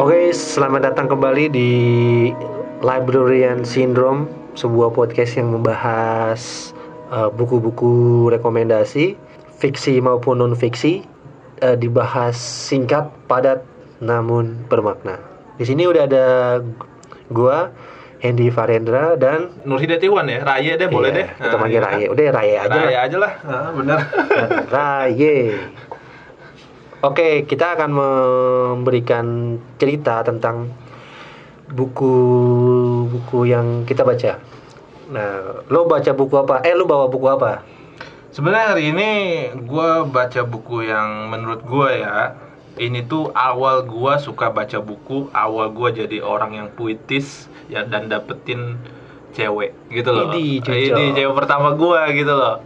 Oke, selamat datang kembali di Librarian Syndrome, sebuah podcast yang membahas uh, buku-buku rekomendasi, fiksi maupun non fiksi, uh, dibahas singkat, padat, namun bermakna. Di sini udah ada gua, Hendy Farendra dan Nur Hidayatiwan ya, Raya deh boleh Iya, deh. Kita panggil iya. Raye. Udah Raye aja Raya lah. aja lah, Ah, bener. Raye. Oke, kita akan memberikan cerita tentang buku-buku yang kita baca. Nah, lo baca buku apa? Eh, lo bawa buku apa? Sebenarnya hari ini gue baca buku yang menurut gue ya, ini tuh awal gue suka baca buku, awal gue jadi orang yang puitis ya dan dapetin cewek gitu loh. Ini cewek pertama gue gitu loh.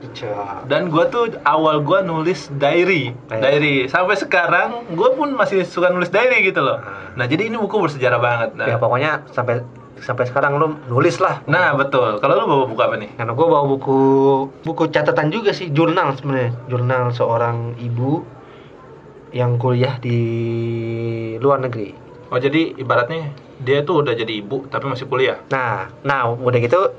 Dan gue tuh awal gue nulis diary, Eh. diary. Sampai sekarang gue pun masih suka nulis diary gitu loh. Nah jadi ini buku bersejarah banget. Nah, Ya pokoknya sampai sampai sekarang lo nulis lah. nah betul. Kalau lu bawa buku apa nih? Karena gue bawa buku buku catatan juga sih, jurnal sebenarnya, jurnal seorang ibu yang kuliah di luar negeri. Oh jadi ibaratnya dia tuh udah jadi ibu tapi masih kuliah. Nah, nah udah gitu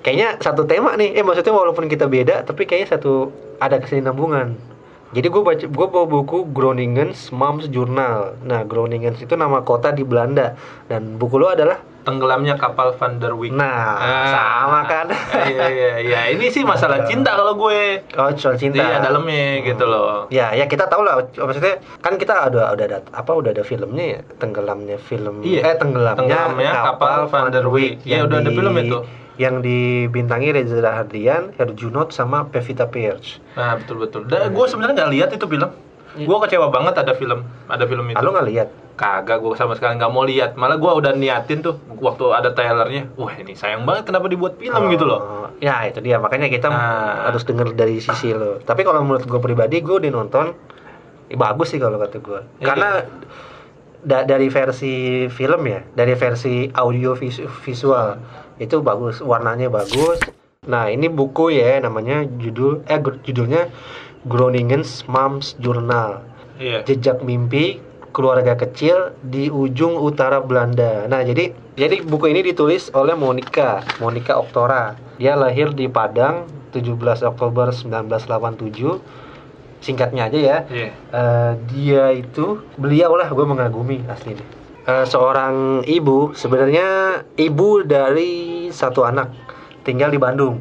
kayaknya satu tema nih. Eh maksudnya walaupun kita beda, tapi kayaknya satu ada kesinambungan. Jadi gue baca gue bawa buku Groningen's Mom's Journal. Nah, Groningens itu nama kota di Belanda dan buku lo adalah Tenggelamnya kapal Van der Wijk. Nah, Ah. sama kan? iya iya iya. Ini sih masalah cinta kalau gue. Oh, soal cinta. Iya dalamnya gitu loh. Ya, ya kita tahu lah. Maksudnya kan kita ada udah ada apa udah ada filmnya ya, tenggelamnya film. Iya. Eh tenggelamnya, Tenggelamnya kapal Van der Wijk. Iya, yang udah ada film itu. Yang dibintangi Reza Rahardian, Herjunot sama Pevita Pierce. Nah betul betul. Dan gue sebenarnya nggak lihat itu film. Gue kecewa banget ada film, ada film itu. Ah, lu nggak lihat? Kagak, gue sama sekali nggak mau lihat. Malah gue udah niatin tuh waktu ada trailernya. Wah ini sayang banget kenapa dibuat film gitu loh. Oh, Ya itu dia makanya kita Nah. harus dengar dari sisi lo. Tapi kalau menurut gue pribadi gue udah nonton eh, bagus sih kalau kata gue. Iya. Karena da- dari versi film ya, dari versi audio visu- visual itu bagus, warnanya bagus. Nah ini buku ya namanya judul eh judulnya Groningen's Mom's Journal Iya. jejak mimpi keluarga kecil di ujung utara Belanda. Nah, jadi jadi buku ini ditulis oleh Monica, Monica Oktora. Dia lahir di Padang 17 Oktober 1987. Singkatnya aja ya. Iya. Eh, dia itu beliau lah gue mengagumi asli nih. Eh, seorang ibu sebenarnya ibu dari satu anak tinggal di Bandung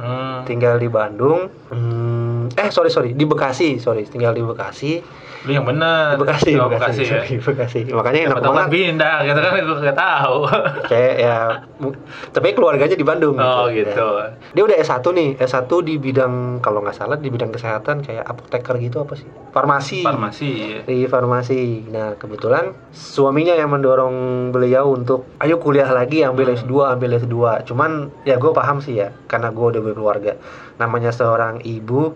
Hmm. tinggal di Bandung hmm, eh sorry sorry di Bekasi sorry tinggal di Bekasi Lu yang bener. di Bekasi, Oh, Bekasi, Bekasi ya. sorry, Bekasi. makanya enak banget pindah gitu kan gue nggak tahu. kayak ya tapi keluarganya di Bandung oh gitu. Ya. dia udah S1 nih S1 di bidang kalau nggak salah di bidang kesehatan kayak apoteker gitu apa sih farmasi Farmasi. ya. di farmasi. Nah, kebetulan suaminya yang mendorong beliau untuk ayo kuliah lagi ambil Hmm. S2, ambil S2. Cuman ya gue paham sih ya, karena gue udah berkeluarga. Namanya seorang ibu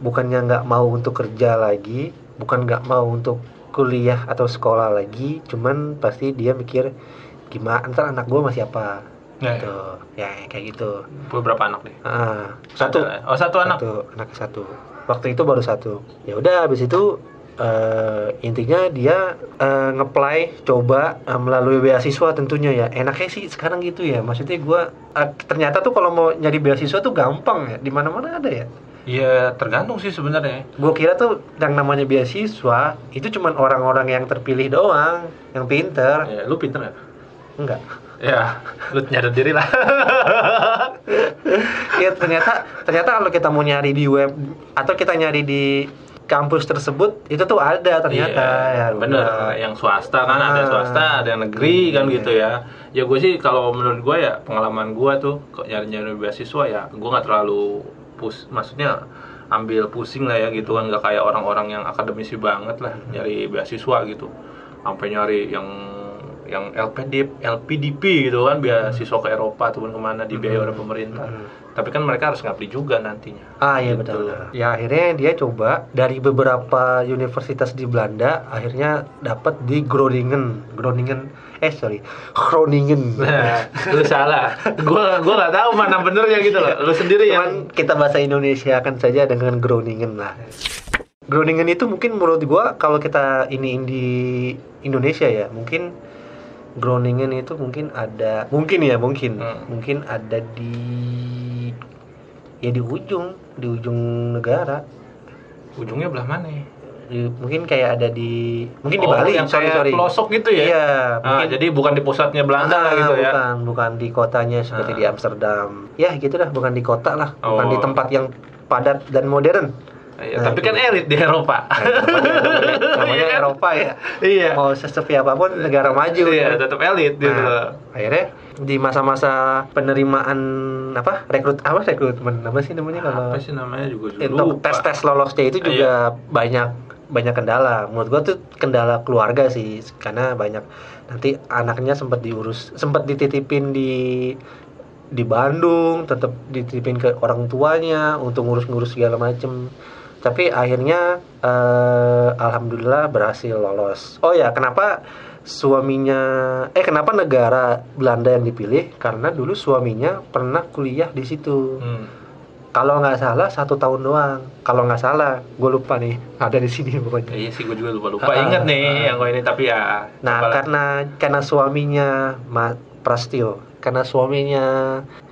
bukannya nggak mau untuk kerja lagi, bukan nggak mau untuk kuliah atau sekolah lagi, cuman pasti dia mikir gimana ntar anak gue masih apa. Ya, Gitu. Ya kayak gitu. beberapa anak deh. Ah, satu. Oh satu anak. Satu, anak satu. Waktu itu baru satu. Ya udah, habis itu eh, intinya dia eh, ngeplay coba eh, melalui beasiswa tentunya ya. Enaknya sih sekarang gitu ya. Maksudnya gua eh, ternyata tuh kalau mau nyari beasiswa tuh gampang ya. Di mana-mana ada ya. Iya tergantung sih sebenarnya. Gue kira tuh yang namanya beasiswa itu cuman orang-orang yang terpilih doang, yang pinter. Ya, lu pinter nggak? Enggak. Ya, lu nyadar diri lah. ya ternyata ternyata kalau kita mau nyari di web atau kita nyari di kampus tersebut itu tuh ada ternyata Iya, ya bener. udah. Yang swasta kan ada Ah. swasta, ada yang negeri kan Iya. gitu ya. Ya gue sih kalau menurut gue ya pengalaman gue tuh kok nyari-nyari beasiswa ya gue nggak terlalu pus, maksudnya ambil pusing lah ya gitu kan nggak kayak orang-orang yang akademisi banget lah Hmm. nyari beasiswa gitu. Sampai nyari yang yang LPD, LPDP gitu kan beasiswa ke Eropa ataupun ke mana dibiayai oleh pemerintah. Hmm. Tapi kan mereka harus ngabdi juga nantinya. Ah iya Gitu. betul. Ya akhirnya dia coba dari beberapa universitas di Belanda akhirnya dapat di Groningen. Groningen eh sorry Groningen. Nah, lu salah. Gua gua nggak tahu mana benernya gitu loh. Lu sendiri yang Cuman kita bahasa Indonesia kan saja dengan Groningen lah. Groningen itu mungkin menurut gua kalau kita ini di Indonesia ya mungkin Groningen itu mungkin ada mungkin ya mungkin Hmm. mungkin ada di ya di ujung di ujung negara ujungnya belah mana Di- mungkin kayak ada di mungkin di Oh, Bali yang sorry kayak sorry. pelosok gitu ya? Iya Ah, mungkin jadi bukan di pusatnya Belanda Ah, gitu ya? bukan bukan di kotanya seperti Ah. di Amsterdam. Ya gitu dah bukan di kota lah. Bukan Oh. di tempat yang padat dan modern. Iya, Nah, tapi itu. kan elit di Eropa. Nah, namanya, Iya kan? Eropa ya. Iya. Mau sesepi apa pun negara maju iya ya. tetap elit gitu. Nah, akhirnya di masa-masa penerimaan apa rekrut apa rekrutmen? Apa sih namanya kalau apa sih namanya juga Eh, dulu tes tes lolosnya itu juga banyak banyak kendala. Menurut gua tuh kendala keluarga sih karena banyak. Nanti anaknya sempat diurus sempat dititipin di di Bandung tetap dititipin ke orang tuanya untuk ngurus-ngurus segala macem. Tapi akhirnya eh, alhamdulillah berhasil lolos. Oh ya kenapa suaminya eh kenapa negara Belanda yang dipilih? Karena dulu suaminya pernah kuliah di situ. Hmm. Kalau nggak salah satu tahun doang. Kalau nggak salah gue lupa nih. Ada di sini pokoknya. Iya sih gue juga lupa. Lupa. Ah, ingat nih ah. yang gue ini tapi ya nah coba lah. karena karena suaminya Ma Prastio karena suaminya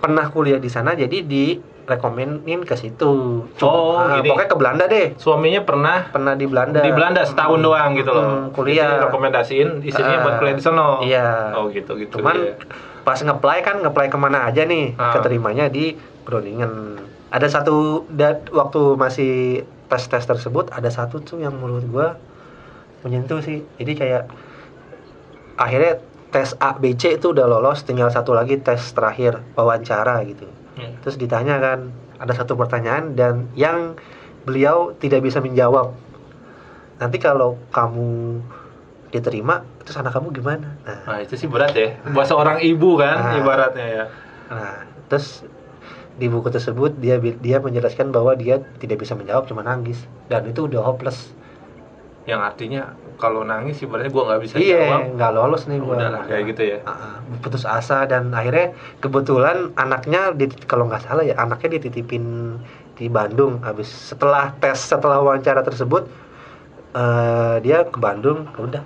pernah kuliah di sana jadi direkomenin ke situ. Oh, Ah, gini. pokoknya ke Belanda deh. Suaminya pernah pernah di Belanda. di Belanda setahun doang gitu loh. Hmm, kuliah. Jadi rekomendasiin istrinya Ah, buat kuliah di sono. iya. Oh gitu gitu. Cuman iya. pas ngeplay kan ngeplay ke mana aja nih. Ah. keterimanya di Groningen ada satu dat waktu masih tes tes tersebut ada satu tuh yang menurut gua menyentuh sih. Jadi kayak akhirnya tes A B C itu udah lolos tinggal satu lagi tes terakhir wawancara gitu. Hmm. terus ditanya kan ada satu pertanyaan dan yang beliau tidak bisa menjawab. Nanti kalau kamu diterima terus anak kamu gimana? Nah. Nah itu sih berat ya. Buat seorang ibu kan Ah. ibaratnya ya. Nah, terus di buku tersebut dia dia menjelaskan bahwa dia tidak bisa menjawab cuma nangis. Dan itu udah hopeless. yang artinya kalau nangis ibaratnya gue nggak bisa iya, jawab. nggak lolos nih gua. udahlah kayak gitu ya. Ah, putus asa. Dan akhirnya kebetulan anaknya kalau nggak salah ya anaknya dititipin di Bandung. Habis setelah tes setelah wawancara tersebut eh, dia ke Bandung. Udah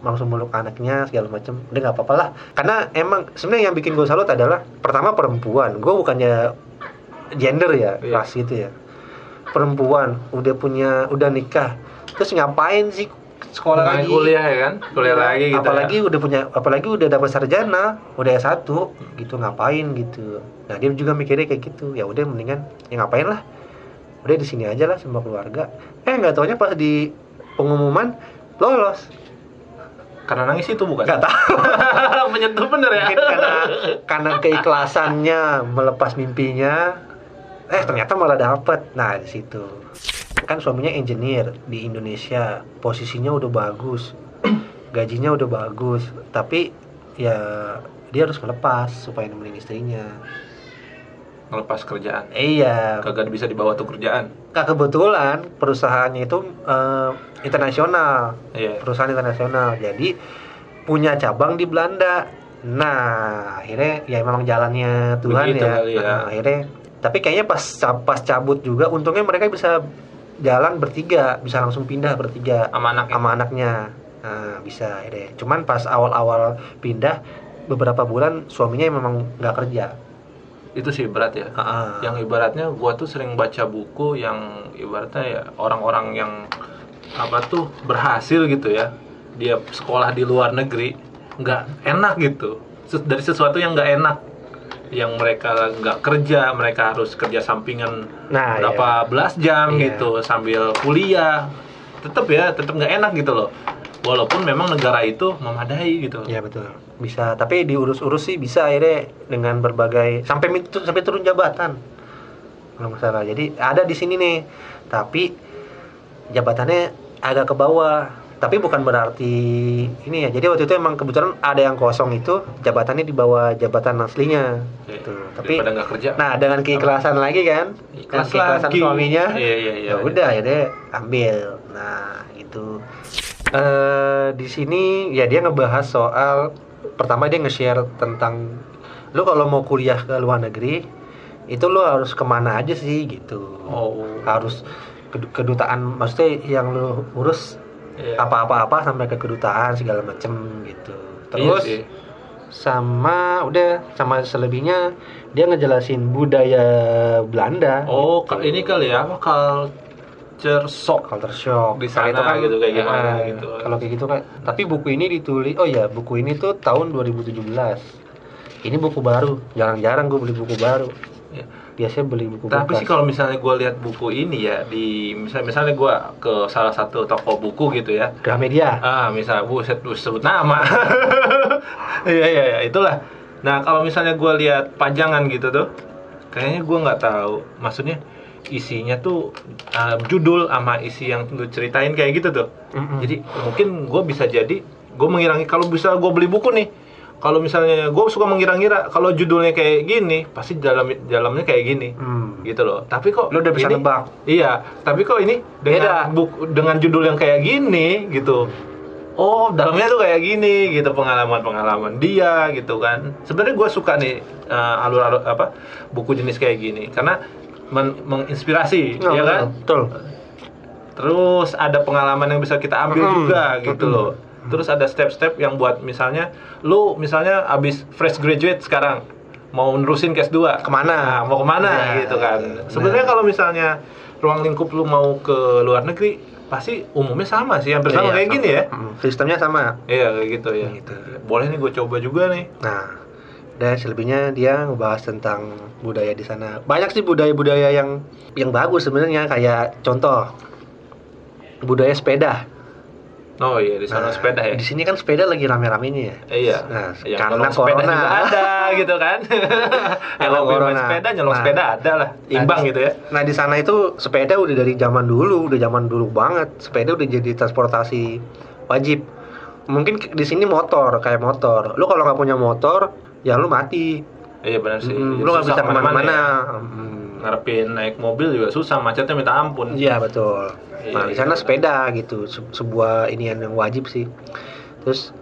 langsung meluk anaknya segala macam udah nggak apa-apa lah. Karena emang sebenarnya yang bikin gue salut adalah pertama perempuan. Gue bukannya gender ya Iya. ras gitu ya. Perempuan udah punya udah nikah. Terus ngapain sih sekolah lagi? kuliah ya kan? Kuliah Iya, lagi gitu apalagi ya. udah punya apalagi udah dapat sarjana udah S1 gitu ngapain gitu. Nah dia juga mikirnya kayak gitu. Ya udah mendingan ya ngapain lah. Udah di sini aja lah sama keluarga. Eh nggak taunya pas di pengumuman lolos karena nangis itu bukan? Nggak tahu. Menyentuh bener ya. Mungkin karena karena keikhlasannya melepas mimpinya. Eh ternyata malah dapet. Nah di situ. Kan suaminya engineer di Indonesia. Posisinya udah bagus. Gajinya udah bagus. Tapi ya dia harus melepas supaya nemenin istrinya ngelepas kerjaan. Iya. Kagak bisa dibawa tuh kerjaan. Nah, kebetulan perusahaannya itu eh, internasional. Iya. Perusahaan internasional. Jadi punya cabang di Belanda. Nah akhirnya ya memang jalannya Tuhan Begitu ya. kali ya. Nah, akhirnya tapi kayaknya pas pas cabut juga untungnya mereka bisa jalan bertiga. Bisa langsung pindah bertiga sama anaknya. sama anaknya. Nah bisa akhirnya. Cuman pas awal-awal pindah beberapa bulan suaminya memang nggak kerja itu sih berat ya. Ah, yang ibaratnya gua tuh sering baca buku yang ibaratnya ya orang-orang yang apa tuh berhasil gitu ya. Dia sekolah di luar negeri nggak enak gitu. Dari sesuatu yang nggak enak. Yang mereka nggak kerja mereka harus kerja sampingan Nah, berapa belas jam Iya. gitu sambil kuliah. Tetap ya tetap nggak enak gitu loh. Walaupun memang negara itu memadai gitu. Iya betul. Bisa, tapi diurus-urus sih bisa akhirnya dengan berbagai sampai sampai turun jabatan. Kalau nggak salah. Jadi ada di sini nih. Tapi jabatannya agak ke bawah. Tapi bukan berarti ini ya. Jadi waktu itu emang kebetulan ada yang kosong itu jabatannya di bawah jabatan aslinya. Gitu. Tapi daripada nggak kerja nah dengan keikhlasan lagi kan, Ikhlas keikhlasan lagi. suaminya iya iya iya ya udah akhirnya ambil nah itu eh di sini ya dia ngebahas soal pertama dia nge-share tentang lu kalau mau kuliah ke luar negeri itu lu harus ke mana aja sih gitu oh harus Kedu- kedutaan maksudnya yang lu urus Iya. apa-apa-apa sampai ke kedutaan segala macem gitu terus Iya sih. sama udah sama selebihnya dia ngejelasin budaya Belanda Oh, ka- ini kali ya apa culture shock. culture shock Di sana gitu, kayak gimana ah, gitu. kalau kayak gitu kan tapi buku ini ditulis oh ya buku ini tuh tahun 2017 ini buku baru jarang-jarang gue beli buku baru Ya. biasanya beli buku Tapi bekas. sih kalau misalnya gue lihat buku ini ya di misalnya misalnya gue ke salah satu toko buku gitu ya. Gramedia Ah, misalnya bu sebut nama. Iya iya iya itulah. Nah kalau misalnya gue lihat pajangan gitu tuh, kayaknya gue nggak tahu. Maksudnya isinya tuh ah, judul sama isi yang lu ceritain kayak gitu tuh. Mm-mm. Jadi mungkin gue bisa jadi gue mengirangi kalau bisa gue beli buku nih. Kalau misalnya gue suka mengira-ngira kalau judulnya kayak gini, pasti dalam dalamnya kayak gini. Hmm. Gitu loh. Tapi kok Lu udah bisa ini- nebak. Iya, tapi kok ini Beda. dengan buku dengan judul yang kayak gini gitu. Oh, dalamnya tuh kayak gini gitu pengalaman-pengalaman dia gitu kan. Sebenarnya gue suka nih uh, alur-alur apa buku jenis kayak gini karena men- menginspirasi, Oh, ya kan? betul Terus ada pengalaman yang bisa kita ambil Mm-mm. juga gitu loh. Terus ada step-step yang buat misalnya lu misalnya abis fresh graduate sekarang mau nerusin case 2 Ke mana? Nah, mau ke mana Ya, gitu kan. nah. Sebenarnya kalau misalnya ruang lingkup lu mau ke luar negeri pasti umumnya sama sih hampir sama Iya, kayak gini ya. Mm, sistemnya sama Iya kayak gitu ya. Gitu. Boleh nih gue coba juga nih. Nah, dan selebihnya dia ngebahas tentang budaya di sana. Banyak sih budaya-budaya yang yang bagus sebenarnya kayak contoh budaya sepeda. Oh iya di sana Nah, sepeda ya. Di sini kan sepeda lagi rame-ramenya ya. Iya. Nah, yang karena nyolong sepeda corona. juga ada gitu kan. yang main corona. sepeda nyolong Nah. sepeda ada lah. Imbang Nah, gitu ya. Nah di sana itu sepeda udah dari zaman dulu, udah zaman dulu banget. Sepeda udah jadi transportasi wajib. Mungkin di sini motor kayak motor. Lu kalau nggak punya motor, ya lu mati. Iya benar sih. Mm, lu nggak bisa ke mana-mana. ya. Mm. Ngarepin naik mobil juga susah, macetnya minta ampun. Iya betul. Iya, Nah di iya, sana betul. sepeda gitu, se- sebuah ini yang wajib sih. Terus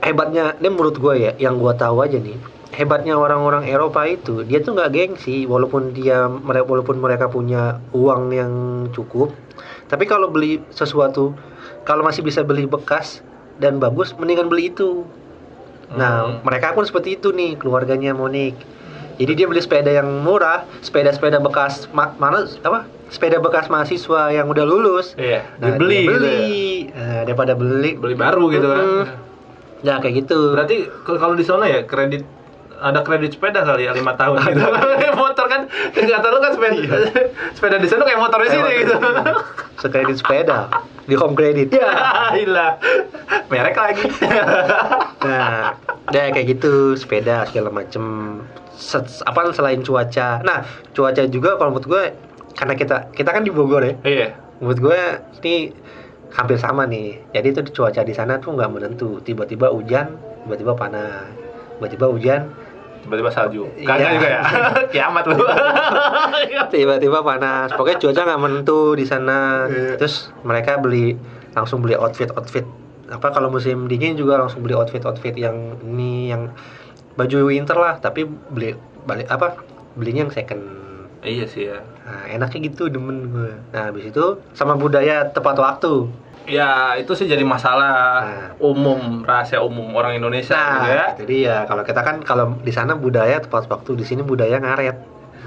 hebatnya, ini menurut gue ya, yang gue tahu aja nih, hebatnya orang-orang Eropa itu, dia tuh nggak gengsi, walaupun dia mereka walaupun mereka punya uang yang cukup, tapi kalau beli sesuatu, kalau masih bisa beli bekas dan bagus, mendingan beli itu. Nah, Hmm. mereka pun seperti itu nih keluarganya Monik. Jadi dia beli sepeda yang murah, sepeda-sepeda bekas ma- mana apa? Sepeda bekas mahasiswa yang udah lulus. Iya, Nah, dibeli dia gitu beli. ya. Nah, daripada beli Beli baru gitu kan. Mm-mm. Nah, kayak gitu. Berarti kalau di sana ya kredit ada kredit sepeda kali ya lima tahun gitu. motor kan kata lu kan sepeda sepeda di sana kayak motor di sini gitu. Sekredit sepeda di home credit. Ya, gila. Merek lagi. Nah, ya kayak gitu sepeda segala macem. Set- apa selain cuaca. Nah, cuaca juga kalau menurut gue karena kita kita kan di Bogor ya. Iya. menurut gue ini hampir sama nih jadi itu cuaca di sana tuh nggak menentu tiba-tiba hujan tiba-tiba panas tiba-tiba hujan Tiba-tiba salju. Iya. Kagak juga ya. Kiamat lu. tiba-tiba panas pokoknya cuaca nggak menentu di sana Iya. terus mereka beli langsung beli outfit outfit apa kalau musim dingin juga langsung beli outfit outfit yang ini yang baju winter lah tapi beli balik apa belinya yang second iya sih ya. nah enaknya gitu demen gue nah habis itu sama budaya tepat waktu Ya itu sih jadi masalah Nah. umum rahasia umum orang Indonesia gitu ya. Nah, itu dia. Kalau kita kan kalau di sana budaya tepat waktu, di sini budaya ngaret.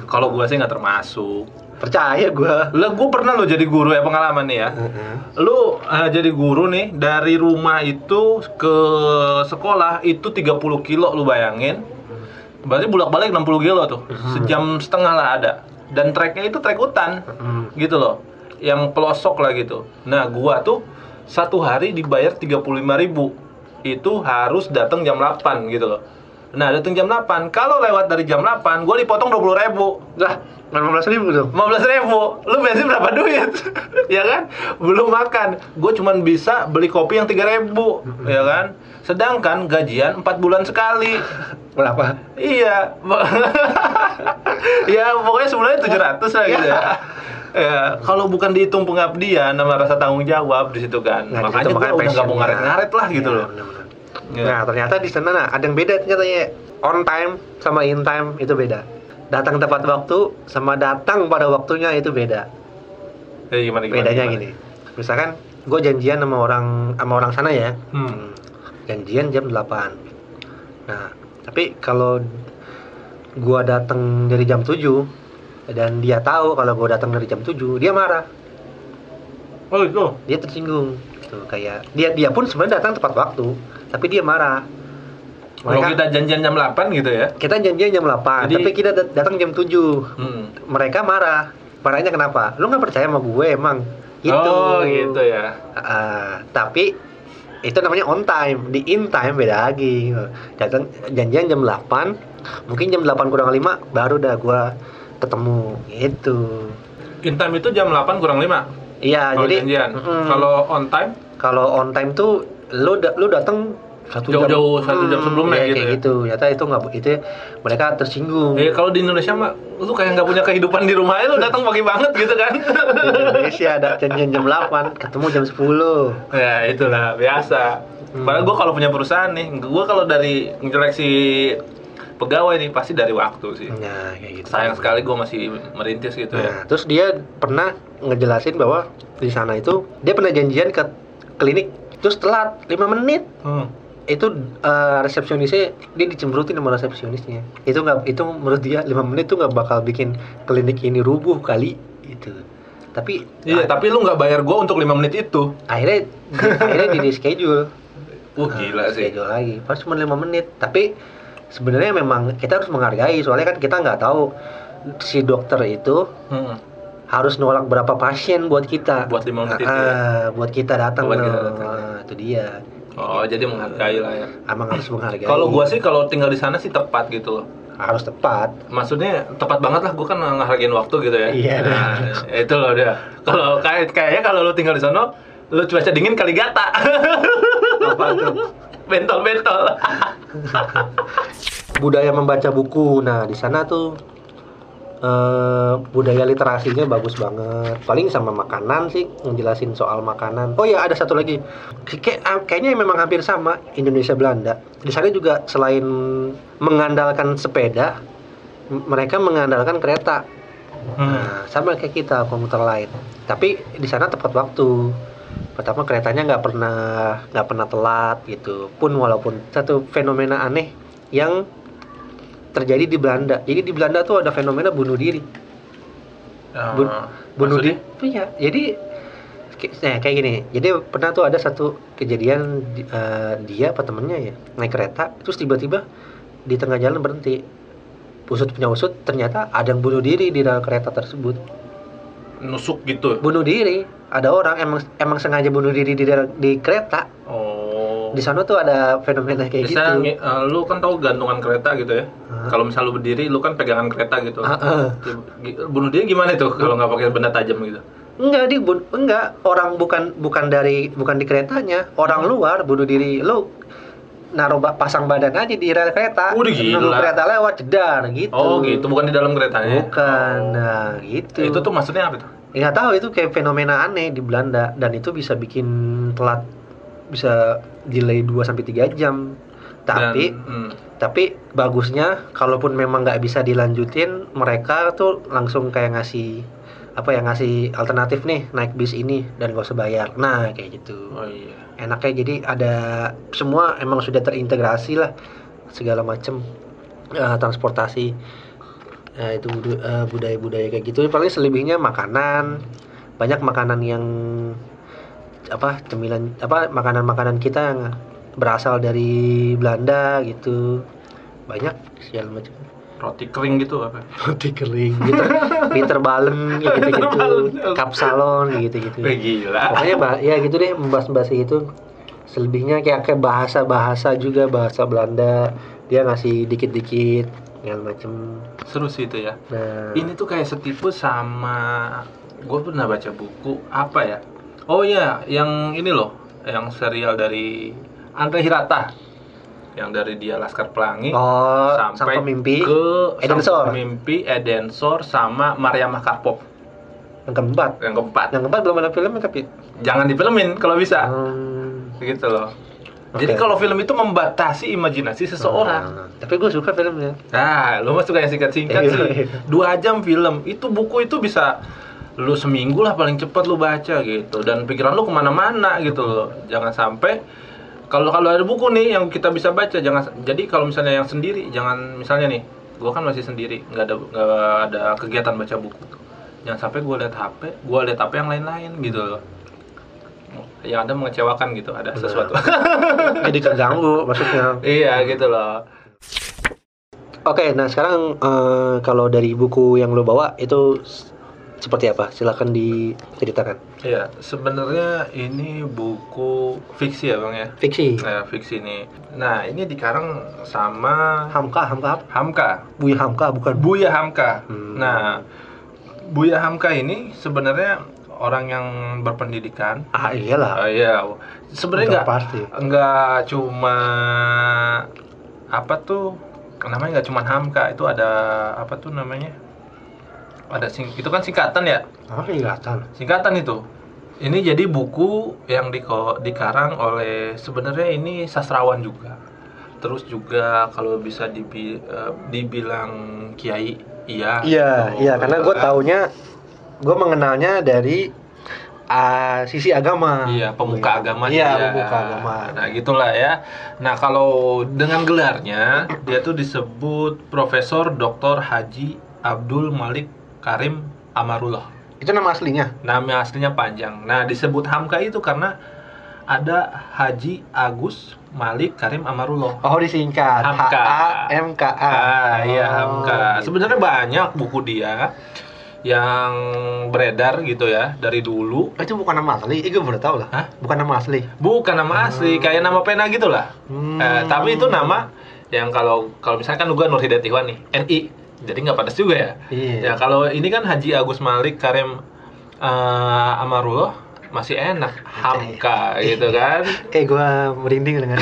Kalau gua sih nggak termasuk. Percaya gua. Lah gua pernah lo jadi guru ya pengalaman nih ya. Lu eh, jadi guru nih dari rumah itu ke sekolah itu 30 kilo lu bayangin. Berarti bolak-balik 60 kilo tuh. Sejam setengah lah ada. Dan treknya itu trek hutan. Gitu loh. Yang pelosok lah gitu. Nah, gua tuh satu hari dibayar 35.000 ribu. Itu harus datang jam 8 gitu loh. Nah, datang jam 8. Kalau lewat dari jam 8, gua dipotong 20.000 ribu. Lah, 15 ribu dong. 15 ribu. Lu bensin berapa duit? Ya kan? Belum makan. Gue cuman bisa beli kopi yang 3 ribu ya kan? Sedangkan gajian 4 bulan sekali. Berapa? iya. Ya pokoknya sebulannya 700 lah gitu ya ya kalau bukan dihitung pengabdian sama rasa tanggung jawab di situ kan Nah, makanya gue makanya udah nggak mau ngaret-ngaret lah gitu Iya, loh benar-benar. Ya. Nah, ternyata di sana nah, ada yang beda ternyata ya. On time sama in time itu beda. Datang tepat waktu sama datang pada waktunya itu beda. Eh, gimana, gimana, bedanya gimana? gini misalkan gue janjian sama orang sama orang sana ya Hmm. janjian jam 8 nah tapi kalau gua datang dari jam 7 dan dia tahu kalau gua datang dari jam 7 dia marah. Oh itu. dia tersinggung. Gitu kayak dia dia pun sebenarnya datang tepat waktu tapi dia marah. Kalau mereka kita janjian jam 8 gitu ya. kita janjian jam 8 Jadi- tapi kita dat- datang jam 7 Hmm. mereka marah. Marahnya kenapa? Lu nggak percaya sama gue emang? Gitu. Oh gitu ya. Ah, tapi itu namanya on time di in time beda lagi. Datang janjian jam 8 mungkin jam 8 kurang 5 baru dah gua ketemu gitu In time itu jam 8 kurang 5. iya Kalau jadi janjian. mm, Kalau on time kalau on time tuh lu da- lu datang satu jam Jauh-jauh, satu jam Hmm, sebelumnya iya, gitu kayak ya. gitu nyata itu nggak itu mereka tersinggung Eh kalau di Indonesia mah lu kayak nggak punya kehidupan di rumah lu datang pagi banget gitu kan. di Indonesia ada janjian jam 8 ketemu jam 10 ya itulah biasa. Hmm. Padahal gue kalau punya perusahaan nih, gue kalau dari seleksi pegawai nih pasti dari waktu sih. nah kayak gitu Sayang sekali gue masih merintis gitu ya. Nah, terus dia pernah ngejelasin bahwa di sana itu dia pernah janjian ke klinik terus telat 5 menit. Hmm. Itu eh, resepsionisnya dia dicemberutin sama resepsionisnya. Itu nggak itu menurut dia 5 menit tuh nggak bakal bikin klinik ini rubuh kali itu. Tapi Iya, ah, tapi lu nggak bayar gue untuk 5 menit itu. akhirnya akhirnya di reschedule. Wah Nah, gila sih. Schedule lagi. Pas cuma 5 menit. Tapi sebenarnya memang kita harus menghargai soalnya kan kita nggak tahu si dokter itu Hmm. harus nolak berapa pasien buat kita Buat lima menit ya? Ah, buat kita datang Buat kita datang. Ah, itu dia Oh, jadi menghargai lah ya. emang harus menghargai Kalau gua sih kalau tinggal di sana sih tepat gitu loh. harus tepat Maksudnya tepat banget lah gua kan ngehargain waktu gitu ya. Iya. Nah, itu loh dia. Kalau kayak kayaknya kalau lu tinggal di sana lu cuaca dingin kali gata. apa tuh Bentol-bentol. budaya membaca buku nah di sana tuh eh, budaya literasinya bagus banget paling sama makanan sih ngejelasin soal makanan oh ya ada satu lagi Kayak, ah, kayaknya memang hampir sama Indonesia Belanda di sana juga selain mengandalkan sepeda mereka mengandalkan kereta Hmm. Nah, sama kayak kita komuter lain. Tapi di sana tepat waktu. Pertama keretanya nggak pernah nggak pernah telat gitu. Pun walaupun satu fenomena aneh yang terjadi di Belanda. Jadi di Belanda tuh ada fenomena bunuh diri. Bu- Ah, bunuh diri. Iya. Jadi kayak- nah, kayak gini. Jadi pernah tuh ada satu kejadian di- eh, dia apa temennya ya naik kereta terus tiba-tiba di tengah jalan berhenti. Usut punya usut ternyata ada yang bunuh diri di dalam kereta tersebut. Nusuk gitu. bunuh diri ada orang emang emang sengaja bunuh diri di di kereta Oh. di sana tuh ada fenomena kayak gitu Bisa ngi- eh, lu kan tahu gantungan kereta gitu ya. Kalau misal lu berdiri, lu kan pegangan kereta gitu. Ah. Gi- Bunuh diri gimana tuh kalau nggak pakai benda tajam gitu? enggak di enggak orang bukan bukan dari bukan di keretanya orang luar bunuh diri lu naruh pasang badan aja di rel kereta. Udah gila. nunggu kereta lewat jedar gitu. Oh gitu, bukan di dalam keretanya? bukan nah gitu. Itu tuh maksudnya apa tuh? ya nggak tahu itu kayak fenomena aneh di Belanda. Dan itu bisa bikin telat bisa delay 2 sampai 3 jam. Tapi Dan, hmm, tapi bagusnya kalaupun memang nggak bisa dilanjutin mereka tuh langsung kayak ngasih apa ya ngasih alternatif nih naik bis ini dan gak usah bayar. Nah kayak gitu. Oh iya. Enaknya. Jadi ada semua emang sudah terintegrasi lah segala macem. Eh, transportasi. Nah, itu eh, budaya-budaya kayak gitu. Paling selebihnya makanan. Banyak makanan yang apa cemilan apa makanan-makanan kita yang berasal dari Belanda gitu. Banyak segala macam Roti kering gitu apa? roti kering gitu. Bitter balen gitu gitu kapsalon gitu gitu Eh, gila. pokoknya bah- ya gitu deh membahas-bahas itu selebihnya kayak kayak bahasa-bahasa juga bahasa Belanda. Dia ngasih dikit-dikit segala macem. Seru sih itu ya. nah. Ini tuh kayak setipu sama gue pernah baca buku apa ya? Oh iya, yang ini loh, yang serial dari Andre Hirata, yang dari dia Laskar Pelangi oh sampai pemimpi ke Edensor. Pemimpi Edensor sama Mariamah Karpov yang keempat yang keempat. yang keempat belum ada filmnya tapi Jangan difilmin kalau bisa, Hmm, gitu loh. Oke. Jadi kalau film itu membatasi imajinasi seseorang. nah, tapi gue suka filmnya Nah, lu mah suka yang singkat-singkat Iya, sih. iya. Dua jam film. Itu buku itu bisa lu seminggu lah paling cepat lu baca gitu dan pikiran lu ke mana-mana gitu loh jangan sampai kalau kalau ada buku nih yang kita bisa baca jangan jadi kalau misalnya yang sendiri jangan misalnya nih gua kan masih sendiri nggak ada nggak ada kegiatan baca buku jangan sampai gua lihat HP gua lihat HP yang lain-lain gitu loh yang ada mengecewakan gitu ada Benar. sesuatu Jadi keganggu maksudnya. iya gitu loh Oke, nah sekarang eh, kalau dari buku yang lo bawa itu seperti apa? Silakan diceritakan. Iya, sebenarnya ini buku fiksi ya bang ya. Fiksi. Nah, fiksi nih. Nah, ini dikarang sama Hamka, Hamka? Hamka, Buya Hamka bukan? Buya Hamka. Hmm. Nah, Buya Hamka ini sebenarnya orang yang berpendidikan. Ah iyalah. Ah, iya, sebenarnya nggak pasti. nggak cuma apa tuh namanya nggak cuma Hamka itu ada apa tuh namanya ada sing itu kan singkatan ya Ah kelihatan. singkatan itu ini jadi buku yang diko, dikarang oleh sebenarnya ini sastrawan juga terus juga kalau bisa dibi, eh, dibilang kiai iya Iya, gitu. iya karena gue taunya, gue mengenalnya dari ah, sisi agama. Iya, pemuka agama Iya, dia. pemuka agama. Nah, gitulah ya. Nah, kalau dengan gelarnya dia tuh disebut Profesor Dr. Haji Abdul Malik Karim Amarullah. Itu nama aslinya. Nama aslinya panjang. Nah, disebut Hamka itu karena ada Haji Agus Malik Karim Amarullah. Oh disingkat. Hamka. H A M K A. Ah, iya Oh, Hamka. gitu. Sebenarnya banyak buku dia yang beredar gitu ya dari dulu. Oh, itu bukan nama asli. Gue baru tahu lah. Hah? Bukan nama asli. Bukan nama asli, kayak nama pena gitu lah. Hmm. Eh, tapi itu nama yang kalau kalau misalkan gua Nur Hidayat Ihwan nih, NI. Jadi nggak padas juga ya. Iya. Ya kalau ini kan Haji Agus Malik Karim eh, Amarullah masih enak, Hamka gitu kan. Kayak gue merinding dengan.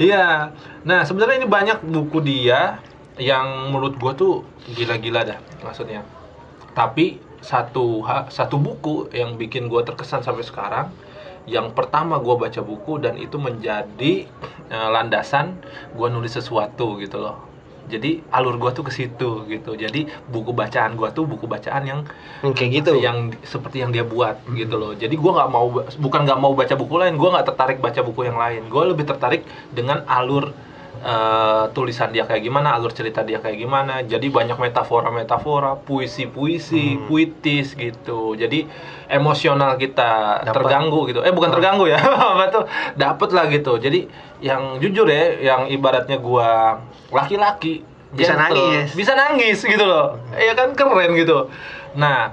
Iya. Nah, sebenarnya ini banyak buku dia yang menurut gua tuh gila-gila dah maksudnya. Tapi satu satu buku yang bikin gua terkesan sampai sekarang yang pertama gua baca buku dan itu menjadi eh, landasan gua nulis sesuatu gitu loh. Jadi alur gua tuh ke situ gitu. Jadi buku bacaan gua tuh buku bacaan yang Hmm, kayak gitu. yang seperti yang dia buat gitu loh jadi gua nggak mau bukan nggak mau baca buku lain gua nggak tertarik baca buku yang lain gue lebih tertarik dengan alur eh, tulisan dia kayak gimana alur cerita dia kayak gimana. Jadi banyak metafora metafora puisi puisi Hmm. puitis gitu. Jadi emosional kita Dapat. terganggu gitu. Eh bukan terganggu ya apa tuh? Dapet lah gitu. Jadi yang jujur ya yang ibaratnya gua laki-laki Bisa gentle, nangis. bisa nangis gitu loh. Ya kan keren gitu. Nah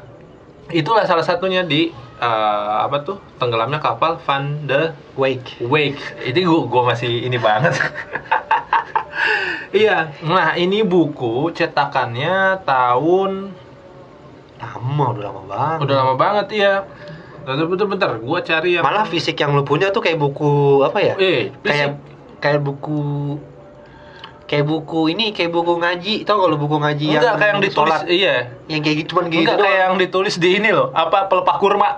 itulah salah satunya di eh, apa tuh tenggelamnya kapal Van de Wake. Wake ini gua gua masih ini banget iya nah ini buku cetakannya tahun Lama, udah lama banget. udah lama banget ya bentar bentar, bentar gua cari yang Malah fisik yang lu punya tuh kayak buku apa ya? eh kayak kayak buku kayak buku ini kayak buku ngaji tau kalau buku ngaji enggak yang kayak yang ditulis sholat, iya yang kayak gitu cuman gitu enggak kayak yang ditulis di ini loh apa pelepah kurma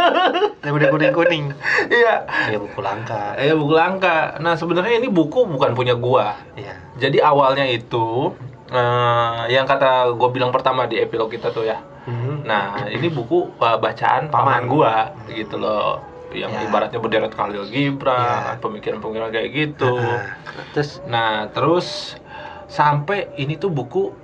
yang udah kuning kuning iya kayak buku langka Eh buku langka. Nah sebenarnya ini buku bukan punya gua. iya Jadi awalnya itu eh, yang kata gua bilang pertama di epilog kita tuh ya. Hmm. Nah ini buku eh, bacaan Paman. paman gua gitu loh. Yang Ya. ibaratnya berderet Khalil Gibran, Ya. pemikiran-pemikiran kayak gitu. Nah, terus Nah terus sampai ini tuh buku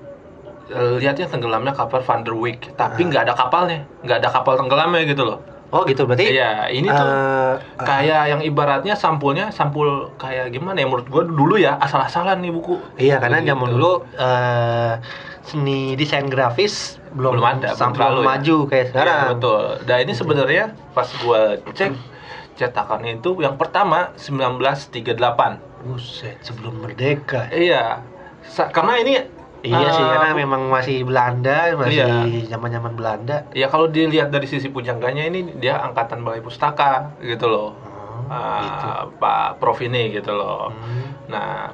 eh, lihatnya tenggelamnya kapal Van der Wijk, tapi nggak ada kapalnya, nggak ada kapal tenggelamnya gitu loh. oh gitu berarti Iya, ini tuh eh, kayak yang ibaratnya sampulnya sampul kayak gimana ya menurut gua dulu ya asal-asalan nih buku iya karena Gitu. zaman dulu eh, seni desain grafis belum, belum ada sampai belum terlalu ya. maju kayak sekarang. Iya, betul. Nah ini sebenarnya pas gua cek cetakannya itu yang pertama 1938 buset sebelum merdeka. Iya. Sa- karena ini iya sih eh, karena memang masih Belanda masih Iya. zaman zaman Belanda. Ya kalau dilihat dari sisi pujangganya ini dia angkatan balai pustaka gitu loh. Oh, Ah, gitu. Pak Prof ini gitu loh. Hmm. Nah,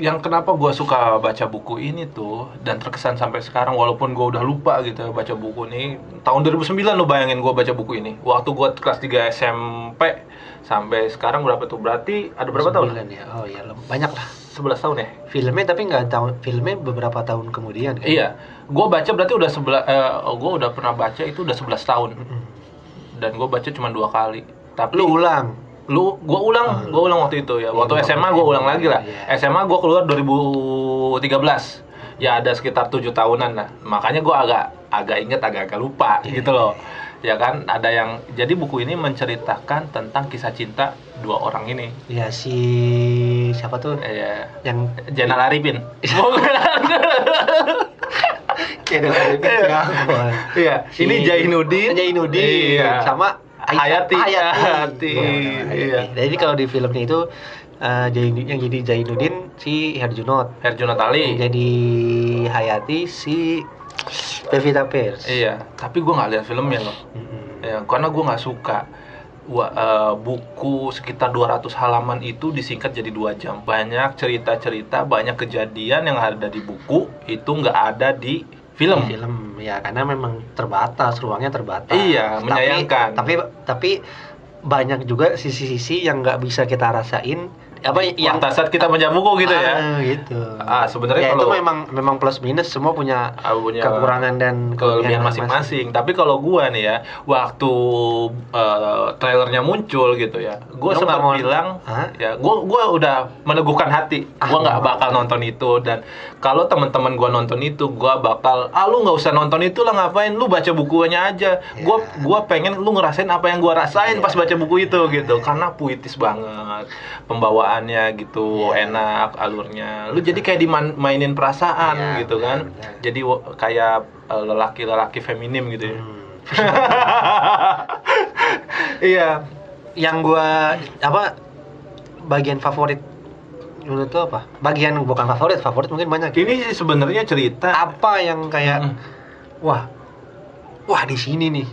yang kenapa gue suka baca buku ini tuh dan terkesan sampai sekarang walaupun gue udah lupa gitu ya baca buku ini tahun 2009 lo bayangin gue baca buku ini. Waktu gue kelas 3 SMP sampai sekarang berapa tuh? Berarti ada berapa tahun? Ya? Oh ya banyak lah. 11 tahun ya? Filmnya tapi nggak tahun filmnya beberapa tahun kemudian kan? Iya. Gue baca berarti udah sebelah gue udah pernah baca itu udah 11 tahun. Mm-mm. dan gue baca cuma dua kali. Tapi lu ulang lu gua ulang gua ulang waktu itu ya. Waktu Iya, SMA gua gua ngerti. ulang lagi lah. Iya. SMA gua keluar 2013 ya ada sekitar tujuh tahunan lah. Makanya gua agak agak inget agak agak lupa Iya. gitu loh. Ya kan? Ada yang jadi buku ini menceritakan tentang kisah cinta dua orang ini. Ya si siapa tuh? Eh, yang Jenal Arifin. Channel Arifin Cirebon. Iya, ini Jainuddin. Jainuddin Iya. sama Hayati. Hayati. Hayati. Iya, Iya. Jadi kalau di filmnya itu Jain- yang jadi Jainuddin si Herjunot, Herjunot yang Ali. jadi Hayati si Pevita Pierce. Iya, tapi gua nggak lihat filmnya loh. Mm-mm. Ya, karena gue nggak suka Wa- eh, buku sekitar 200 halaman itu disingkat jadi dua jam. Banyak cerita-cerita, banyak kejadian yang ada di buku itu nggak ada di film. Film ya karena memang terbatas ruangnya terbatas. Iya, Tapi- menyayangkan. Tapi tapi banyak juga sisi-sisi yang nggak bisa kita rasain apa yang Pada saat kita buku gitu ya. Ah, gitu. Ah, sebenarnya ya, kalau- itu memang memang plus minus semua punya Ah, punya kekurangan dan kelebihan masing-masing. Tapi kalau gua nih ya, waktu eh, trailernya muncul gitu ya, gua Lu sempat mau- bilang, Hah? ya, gua gua udah meneguhkan hati, gua Ah, nggak nggak bakal nonton itu dan kalau teman-teman gua nonton itu, gua bakal, ah lu nggak usah nonton itu lah ngapain, lu baca bukunya aja. Gua Ya. gua pengen lu ngerasain apa yang gua rasain Ya. pas baca buku itu gitu, karena puitis banget pembawaannya gitu, Ya. enak alurnya. Lu jadi kayak dimainin perasaan Ya, gitu kan. benar. Jadi kayak eh, lelaki-lelaki feminim gitu ya. Hmm. Iya. Yang gua apa bagian favorit menurut tuh apa? Bagian bukan favorit, favorit mungkin banyak. Ini sih sebenarnya cerita Apa yang kayak Mm. wah wah di sini nih.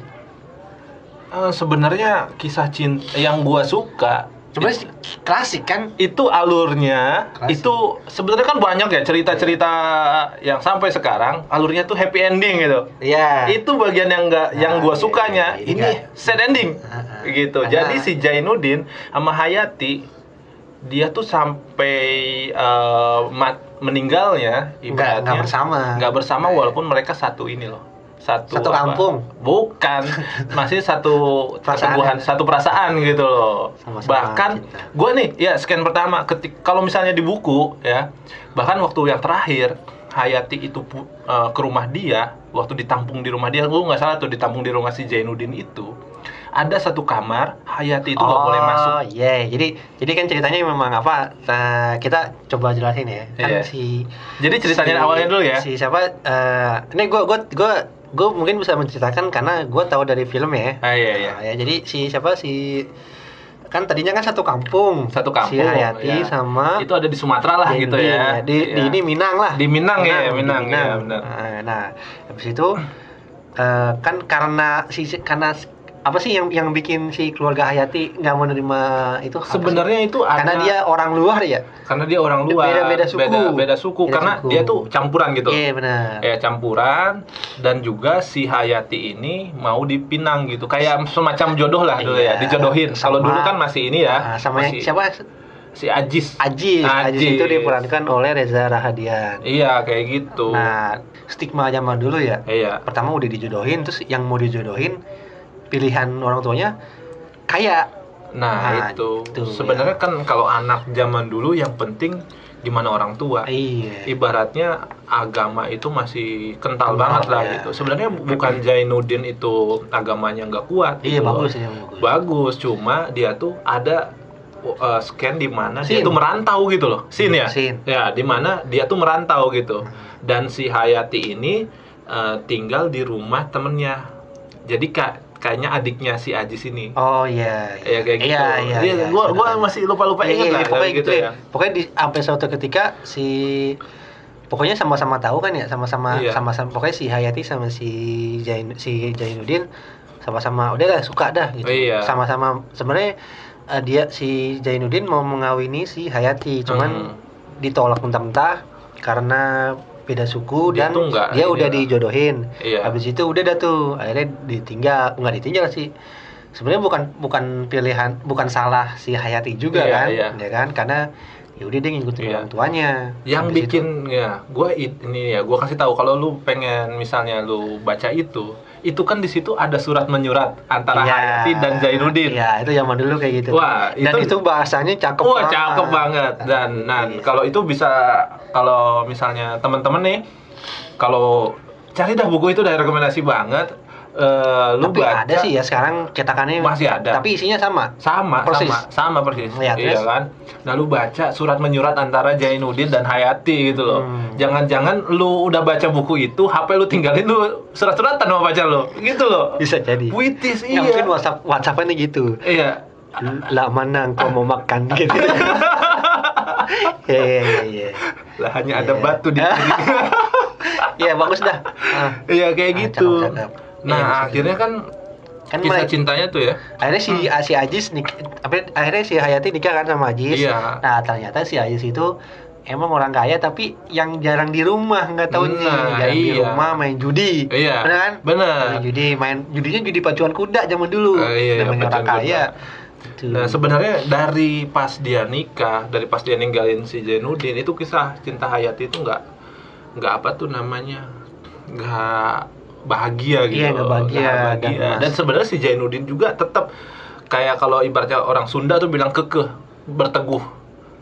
eh, sebenarnya kisah cinta yang gua suka Sebenarnya klasik kan? itu alurnya Klasik. itu sebenarnya kan banyak ya cerita-cerita yang sampai sekarang alurnya tuh happy ending gitu. Iya. Itu bagian yang enggak yang Nah, gua iya, sukanya. iya, iya. Ini sad ending. Ah, ah. gitu. Karena- Jadi si Jainuddin sama Hayati dia tuh sampai eh, mat- meninggalnya ibaratnya nggak bersama. nggak bersama walaupun mereka satu ini loh satu Satu apa? kampung. bukan masih satu Perasaan. pertumbuhan satu perasaan gitu loh Sama-sama bahkan cinta. gue nih ya scan pertama ketik kalau misalnya di buku ya bahkan waktu yang terakhir Hayati itu eh, ke rumah dia waktu ditampung di rumah dia gue nggak salah tuh ditampung di rumah si Jainuddin itu ada satu kamar Hayati itu nggak boleh masuk Oh iya, jadi jadi kan ceritanya memang apa? eh, kita coba jelasin ya. Kan Iya. si jadi ceritanya si- awalnya dulu ya Si siapa? eh, ini gue gue gue gue mungkin bisa menceritakan karena gue tahu dari film ya. ah iya iya Nah, ya jadi si siapa si kan tadinya kan satu kampung. Satu kampung, Si Hayati ya. sama itu ada di Sumatera lah gitu Jainuddin, ya Di, di Iya. ini Minang lah. Di Minang ya, di Minang, ya, benar. Nah, nah, habis itu eh, kan karena si karena apa sih yang yang bikin si keluarga Hayati nggak menerima itu? apa sih? sebenarnya itu ada karena dia orang luar ya. karena dia orang luar Beda-beda suku. beda, beda suku Beda karena suku. dia tuh campuran gitu Iya benar. ya campuran dan juga si Hayati ini mau dipinang gitu kayak semacam jodoh lah dulu ya Iya, dijodohin kalau dulu kan masih ini ya Nah, sama masih yang siapa? si Ajis Ajis. Ajis Ajis. itu diperankan oleh Reza Rahadian. iya kayak gitu Nah, stigma zaman dulu ya. iya Pertama udah dijodohin, terus yang mau dijodohin pilihan orang tuanya kaya. nah, Nah, itu itu, sebenarnya kan kalau anak zaman dulu yang penting gimana orang tua Iya. ibaratnya agama itu masih kental Kental, banget lah ya. gitu. Sebenarnya bukan Jainuddin itu agamanya nggak kuat. Iya gitu bagus ya bagus. Bagus, cuma dia tuh ada uh, scan di mana dia tuh merantau gitu loh. Sin ya? Scene. Ya, di mana dia tuh merantau gitu. Dan si Hayati ini uh, tinggal di rumah temennya. Jadi kak kayaknya adiknya si Ajis ini. Oh iya. Ya kayak gitu. Iya iya. Iya, gua gua masih lupa-lupa Iya, ingat iya, lah pokoknya gitu gitu ya. ya. Pokoknya di sampai suatu ketika si pokoknya sama-sama tahu kan ya sama-sama Iya. sama-sama pokoknya si Hayati sama si Jain si Jainuddin sama-sama udah lah suka dah gitu. Iya. Sama-sama sebenarnya eh, dia si Jainuddin mau mengawini si Hayati cuman Hmm. ditolak mentah-mentah karena beda suku Dia dan tuh nggak dia udah lah. dijodohin. Iya. Habis itu udah dah tuh akhirnya ditinggal, nggak ditinggal sih. Sebenarnya bukan bukan pilihan, bukan salah si Hayati juga Iya, kan, iya. ya kan? Karena ya udah dia ngikutin Iya. orang tuanya. yang Habis bikin ya gue ini ya gue kasih tahu kalau lu pengen misalnya lu baca itu itu kan di situ ada surat menyurat antara Iya. Hayati dan Zainuddin Iya, itu zaman dulu kayak gitu. Wah, dan itu- itu bahasanya cakep Wah banget. cakep banget dan nah Iya. kalau itu bisa kalau misalnya teman-teman nih kalau cari dah buku itu dari rekomendasi banget Eh, lu Tapi baca ada sih ya sekarang cetakannya Masih ada. Tapi isinya sama. sama Persis. sama sama persis Iya, iya kan nah lu baca surat menyurat antara Jainuddin dan Hayati gitu loh Hmm. jangan-jangan lu udah baca buku itu HP lu tinggalin lu surat-suratan sama pacar lu gitu loh Bisa jadi. puitis Ya, iya mungkin WhatsApp WhatsApp-nya gitu. iya Lah mana engkau mau makan gitu. Iya iya iya, iya. lah hanya ada Iya. batu di sini Iya bagus dah. Ah. iya kayak Ah, gitu cakep, cakep. Nah Iya, akhirnya kan Kan kisah mulai- cintanya tuh ya akhirnya si si Ajis apa akhirnya si Hayati nikah kan sama Ajis. Iya. Nah ternyata si Ajis itu emang orang kaya tapi yang jarang di rumah nggak tahu nih Nah, jarang di iya. rumah main judi. Iya, Bener kan? bener. Main judi main judinya judi pacuan kuda zaman dulu. Eh, iya, iya, Namanya orang kaya. Gitu. Nah sebenarnya dari pas dia nikah, dari pas dia ninggalin si Zainuddin itu kisah cinta Hayati itu nggak nggak apa tuh namanya nggak bahagia gitu. Iya, bahagia, dan bahagia. mas- Dan sebenarnya si Zainuddin juga tetap kayak kalau ibaratnya orang Sunda tuh bilang kekeh, berteguh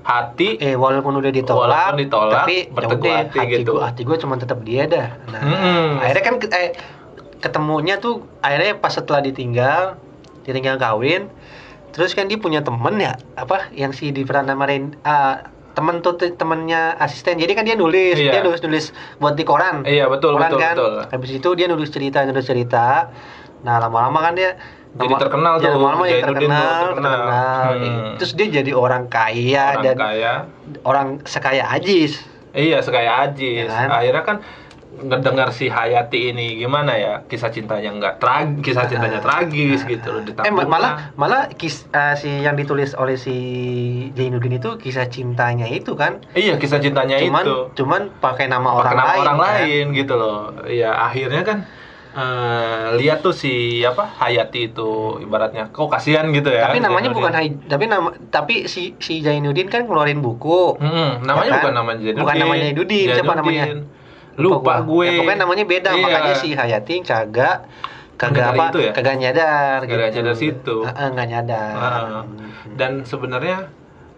hati. Eh walaupun udah ditolak, Walaupun ditolak, tapi ya berteguh udah, hati hati gitu. gua, hati gue cuma tetap dia dah. Nah, Mm-mm. akhirnya kan eh, ketemunya tuh akhirnya pas setelah ditinggal, ditinggal kawin, terus kan dia punya temen ya, apa yang si di Ren ah, temen tuh te- temennya asisten. Jadi kan dia nulis, Iya. dia nulis nulis buat di koran. Iya, betul, koran betul, kan. betul. Habis itu dia nulis cerita, nulis cerita. Nah lama-lama kan dia Jadi lama- terkenal ya, tuh, lama-lama ya terkenal, terkenal. terkenal. Hmm. Terus dia jadi orang kaya orang dan kaya. orang sekaya Ajis. Iya, sekaya Ajis. Ya kan? Akhirnya kan ngedengar si Hayati ini gimana ya kisah cintanya nggak tragis kisah cintanya Ah, tragis ah, gitu loh Eh ma- malah malah kis, eh, si yang ditulis oleh si Jainuddin itu kisah cintanya itu kan. iya kisah cintanya cuman itu cuman pakai nama Pakai orang nama lain. orang kan. lain gitu loh ya akhirnya kan eh, lihat tuh si apa Hayati itu ibaratnya kok kasihan gitu ya Tapi namanya Zainuddin. bukan Hai- tapi nama tapi si si Jainuddin kan ngeluarin buku. Mm-mm, namanya Ya kan? bukan namanya Zainuddin Bukan namanya Zainuddin, siapa namanya? Lupa gua. gue Ya, pokoknya namanya beda, Iya. makanya si Hayati kagak kagak apa itu ya? kagak nyadar Kagak nyadar situ. Heeh, nggak nyadar. Ah. dan sebenarnya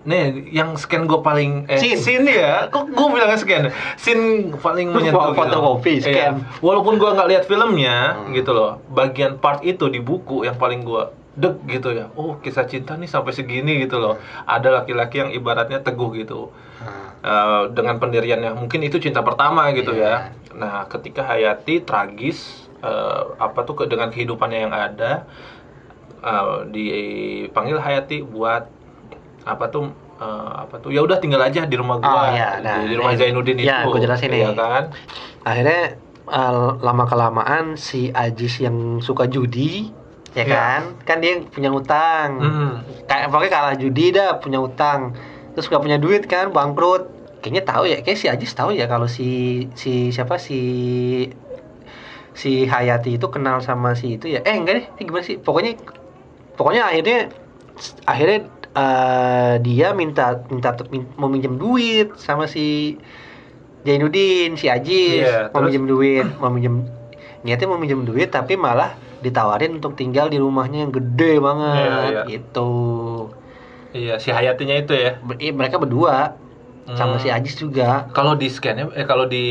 nih yang scan gue paling eh Scene. scene ya kok gue bilangnya scan scene paling menyentuh gitu. Fotokopi, Iya. scan. walaupun gue nggak lihat filmnya Hmm. gitu loh bagian part itu di buku yang paling gue deg gitu ya oh kisah cinta nih sampai segini gitu loh ada laki-laki yang ibaratnya teguh gitu Nah, Eh, dengan pendiriannya mungkin itu cinta pertama gitu Iya. ya nah ketika Hayati tragis eh, apa tuh ke- dengan kehidupannya yang ada eh, dipanggil Hayati buat apa tuh eh, apa tuh ya udah tinggal aja di rumah gua Oh, iya. Nah, di, di rumah Zainuddin iya, itu gua jelasin nih. kan akhirnya eh, lama kelamaan si Ajis yang suka judi ya Iya. kan? Kan dia punya utang. Hmm. kayak pokoknya kalah judi dah punya utang. Terus gak punya duit kan bangkrut. Kayaknya tahu ya kayak si Ajis tahu ya kalau si si siapa si si Hayati itu kenal sama si itu ya. Eh enggak deh eh, gimana sih? Pokoknya pokoknya akhirnya akhirnya eh, dia minta minta min- mau minjem duit sama si Jainuddin si Ajis. Mau terus? minjem duit mau minjem niatnya mau minjem duit tapi malah ditawarin untuk tinggal di rumahnya yang gede banget Iya, iya. gitu iya si Hayatinya itu ya eh, mereka berdua sama Hmm. si Ajis juga kalau di scannya eh kalau di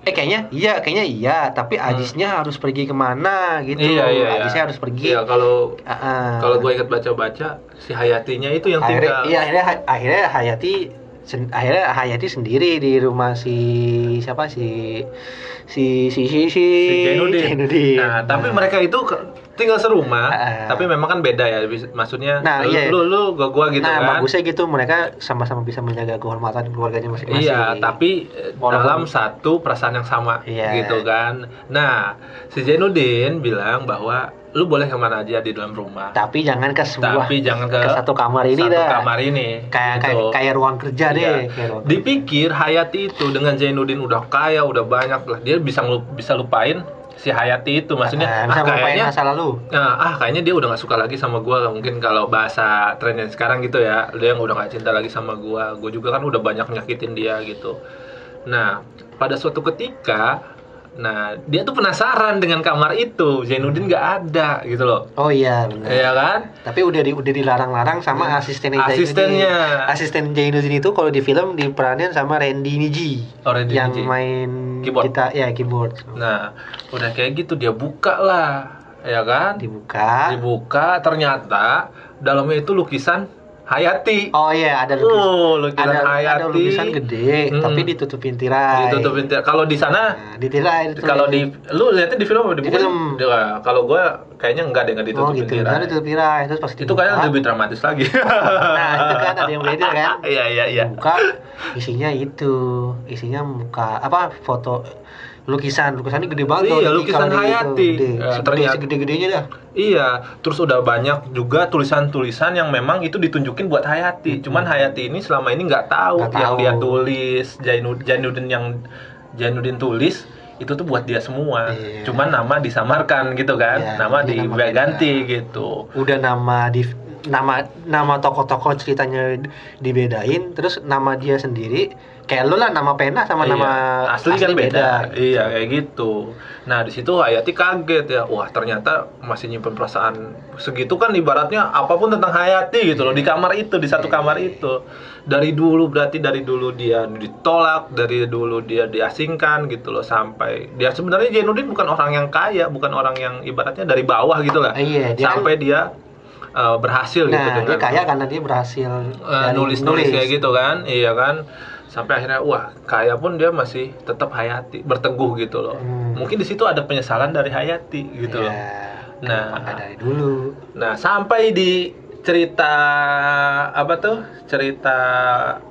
eh kayaknya iya kayaknya iya tapi Ajisnya harus pergi ke mana gitu Hmm. iya iya iya. Ajisnya harus pergi iya kalau Ah, ah. kalau gue ingat baca-baca si Hayatinya itu yang akhirnya tinggal iya akhirnya akhirnya Hayati sen- akhirnya Hayati sendiri di rumah si siapa si si si si si si Jainuddin. Jainuddin. Nah, tapi mereka itu ke- tinggal serumah, Ah. tapi memang kan beda ya. Maksudnya Nah, lu, iya. lu lu gua gua gitu nah, kan. bagusnya gitu mereka sama-sama bisa menjaga kehormatan keluarganya masing-masing. Iya, tapi eh, Walaupun- dalam satu perasaan yang sama Iya. gitu kan. Nah, si Zainuddin bilang bahwa lu boleh ke mana aja di dalam rumah. tapi jangan ke sebuah Tapi jangan ke, ke satu kamar ini satu dah. kamar ini. kayak kayak gitu. kayak ruang kerja deh. Iya. Kayak ruang Dipikir Hayati itu dengan Zainuddin udah kaya, udah banyak lah. Dia bisa bisa lupain si Hayati itu. Maksudnya Nah, ah, kayaknya masa lalu. Nah, ah kayaknya dia udah gak suka lagi sama gua mungkin kalau bahasa trennya sekarang gitu ya dia yang udah gak cinta lagi sama gua gua juga kan udah banyak nyakitin dia gitu nah pada suatu ketika nah dia tuh penasaran dengan kamar itu Zainuddin gak ada gitu loh Oh iya benar. Iya kan Tapi udah di, udah dilarang-larang sama asistennya Zainuddin. Asistennya. Asisten Zainuddin itu kalau di film diperanin sama Randy Niji. Oh, Randy yang Niji. main Keyboard. kita ya keyboard. nah udah kayak gitu dia buka lah ya kan Dibuka. dibuka ternyata dalamnya itu lukisan Hayati Oh iya ada lukisan. Oh, lukisan ada, Hayati. ada lukisan gede, Mm-mm. tapi ditutupin tirai. ditutupin tirai. kalau di sana Nah, di tirai. kalau di lu lihatnya di film apa di, Di buku? film. Kalau gua kayaknya enggak deh enggak oh ditutupin gitu, tirai. ada ditutup tirai terus pas itu kayaknya lebih dramatis lagi Nah itu kan ada yang beda kan. iya iya iya Buka isinya itu, isinya muka apa foto lukisan lukisannya gede banget Iya, loh, lukisan Hayati. gede. Ya, ternyata- segede-gedenya dah iya terus udah banyak juga tulisan-tulisan yang memang itu ditunjukin buat Hayati cuman Hayati ini selama ini nggak tahu Nggak yang tahu. dia tulis Jainud- Jainuddin yang Jainuddin tulis itu tuh buat dia semua Iya. cuman nama disamarkan gitu kan Iya, nama diganti gitu udah nama di nama nama tokoh-tokoh ceritanya dibedain terus nama dia sendiri kayak lu lah nama pena sama Iya, nama asli, kan beda. Iya, kayak gitu. Nah, di situ Hayati kaget ya. Wah, ternyata masih nyimpen perasaan segitu kan ibaratnya apa pun tentang Hayati gitu loh di kamar itu, di satu Iya, kamar iya. itu. Dari dulu berarti dari dulu dia ditolak, dari dulu dia diasingkan gitu loh sampai dia sebenarnya Jainuddin bukan orang yang kaya, bukan orang yang ibaratnya dari bawah gitu lah. Iya, dia sampai dia uh, berhasil gitu nah dengan dia kaya karena dia berhasil Eh, dari nulis-nulis kayak gitu kan iya kan sampai akhirnya wah kaya pun dia masih tetap Hayati berteguh gitu loh. Hmm. mungkin di situ ada penyesalan dari Hayati gitu loh. Ya, Nah. kenapa nggak dari dulu. nah sampai di cerita apa tuh cerita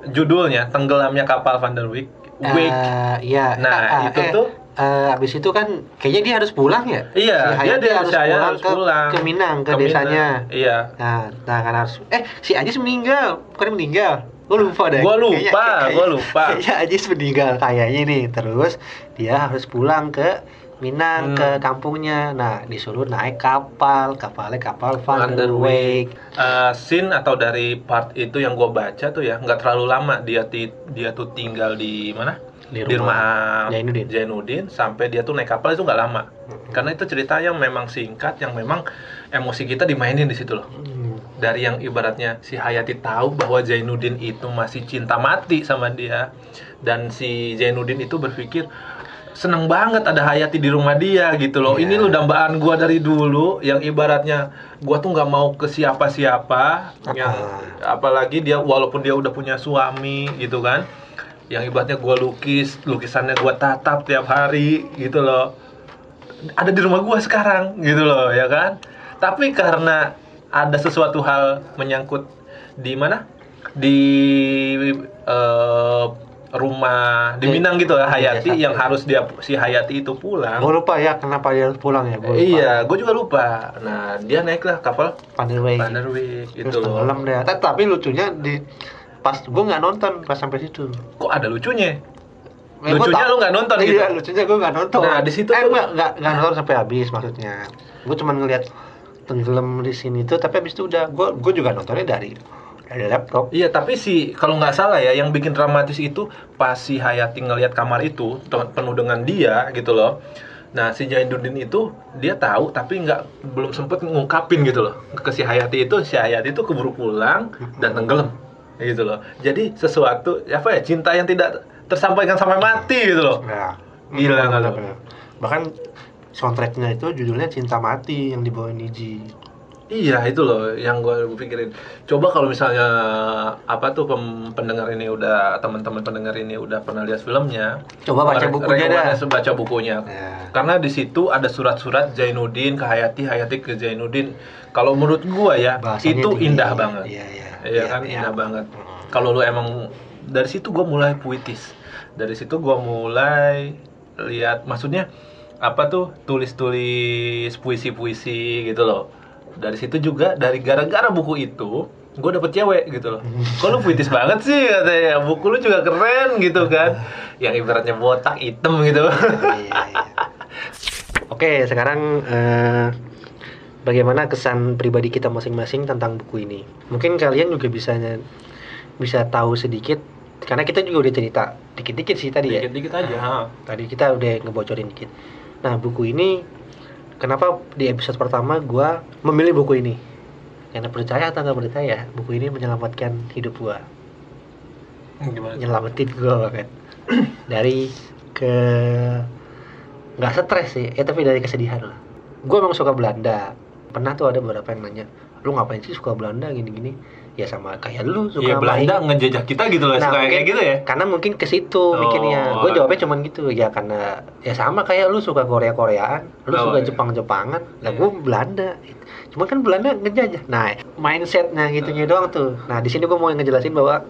judulnya tenggelamnya kapal Van der Wijk Wijk Eh, iya. Nah, Ah, ah, itu eh, tuh- eh, abis itu kan kayaknya dia harus pulang ya? Iya Si dia dia harus pulang harus ke, pulang. Ke Minang ke, Minang. desanya. iya. Nah nah kan harus eh si Ajis meninggal bukan meninggal gue lupa deh. Gua lupa, gua lupa. kayaknya Ajis meninggal kayaknya nih. Terus dia harus pulang ke Minang Hmm. ke kampungnya. Nah disuruh naik kapal. Kapalnya kapal Van der Wijk uh, scene atau dari part itu yang gue baca tuh ya nggak terlalu lama. Dia ti- dia tuh tinggal di mana? Di di rumah rumah Zainuddin. Zainuddin sampai dia tuh naik kapal itu nggak lama karena itu cerita yang memang singkat yang memang emosi kita dimainin di situ loh. Hmm. dari yang ibaratnya si Hayati tahu bahwa Zainuddin itu masih cinta mati sama dia. Dan si Zainuddin itu berpikir seneng banget ada Hayati di rumah dia gitu loh. Iya. ini lo dambaan gua dari dulu yang ibaratnya gua tuh nggak mau ke siapa-siapa yang apalagi dia walaupun dia udah punya suami gitu kan. Yang ibaratnya gua lukis lukisannya gua tatap tiap hari gitu loh ada di rumah gua sekarang gitu loh ya kan? Tapi karena ada sesuatu hal menyangkut di mana? Di eh, rumah di Di- Minang gitu ya Hayati desa. yang harus dia si Hayati itu pulang. Gue lupa ya kenapa dia harus pulang ya gue iya gue juga lupa. Nah dia naiklah kapal Wijk terus itu loh. tenggelam tapi lucunya di pas gue nggak nonton pas sampai situ. Kok ada lucunya? gua Lucunya lu nggak nonton iya, gitu? lucunya gue nggak nonton. Nah, di situ eh, tuh- nggak nggak nonton sampai habis maksudnya. Gue cuma ngeliat tenggelam di sini tuh, tapi habis itu udah gue gue juga nontonnya dari dari laptop. Iya, tapi si kalau nggak salah ya, yang bikin dramatis itu pas si Hayati ngelihat kamar itu penuh dengan dia gitu loh. Nah, si Jainuddin itu dia tahu tapi nggak belum sempet ngungkapin gitu loh ke si Hayati itu. Si Hayati itu keburu pulang dan tenggelam gitu loh. Jadi sesuatu apa ya cinta yang tidak tersampaikan sampai mati gitu loh. Nah, Gila lu? bener. Bahkan soundtracknya itu judulnya Cinta Mati yang dibawa Niji. Iya itu loh yang gue pikirin. Coba kalau misalnya apa tuh pem- pendengar ini udah teman-teman pendengar ini udah pernah lihat filmnya. Coba baca bukunya dah. rekomendasi baca bukunya. Ya. Karena di situ ada surat-surat Zainuddin ke Hayati, Hayati ke Zainuddin. Kalau menurut gua ya Bahasanya itu tinggi. indah banget. Iya, iya. Iya Iya, kan iya. indah banget. Kalau lu emang dari situ gua mulai puitis. Dari situ gua mulai lihat maksudnya apa tuh tulis-tulis puisi-puisi gitu loh. Dari situ juga dari gara-gara buku itu gue dapet cewek gitu loh. Kok lu puitis banget sih katanya. Buku lu juga keren gitu kan. Yang ibaratnya botak hitam gitu. Iya, iya. Oke, sekarang eh, bagaimana kesan pribadi kita masing-masing tentang buku ini? Mungkin kalian juga bisa bisa tahu sedikit karena kita juga udah cerita dikit-dikit sih tadi ya. Dikit-dikit aja. ha. Tadi kita udah ngebocorin dikit. Nah, buku ini kenapa di episode pertama gua memilih buku ini? Karena percaya atau nggak percaya, buku ini menyelamatkan hidup gua, Gimana? nyelamatin gua kan dari ke nggak stres sih, eh tapi dari kesedihan lah. Gua emang suka Belanda. Pernah tuh ada beberapa yang nanya, lu ngapain sih suka Belanda gini-gini? Ya sama kayak lu suka Iya Belanda main ngejajah kita gitu loh, suka mungkin- kayak gitu ya. Karena mungkin ke situ mikirnya. Oh. Gue jawabnya cuman gitu. Ya karena ya sama kayak lu suka Korea Koreaan, lu Oh, suka iya. Jepang Jepangan, lah Iya. gue Belanda. Cuma kan Belanda ngejajah. Nah, mindsetnya gitunya doang tuh. Nah, di sini gue mau ngejelasin bahwa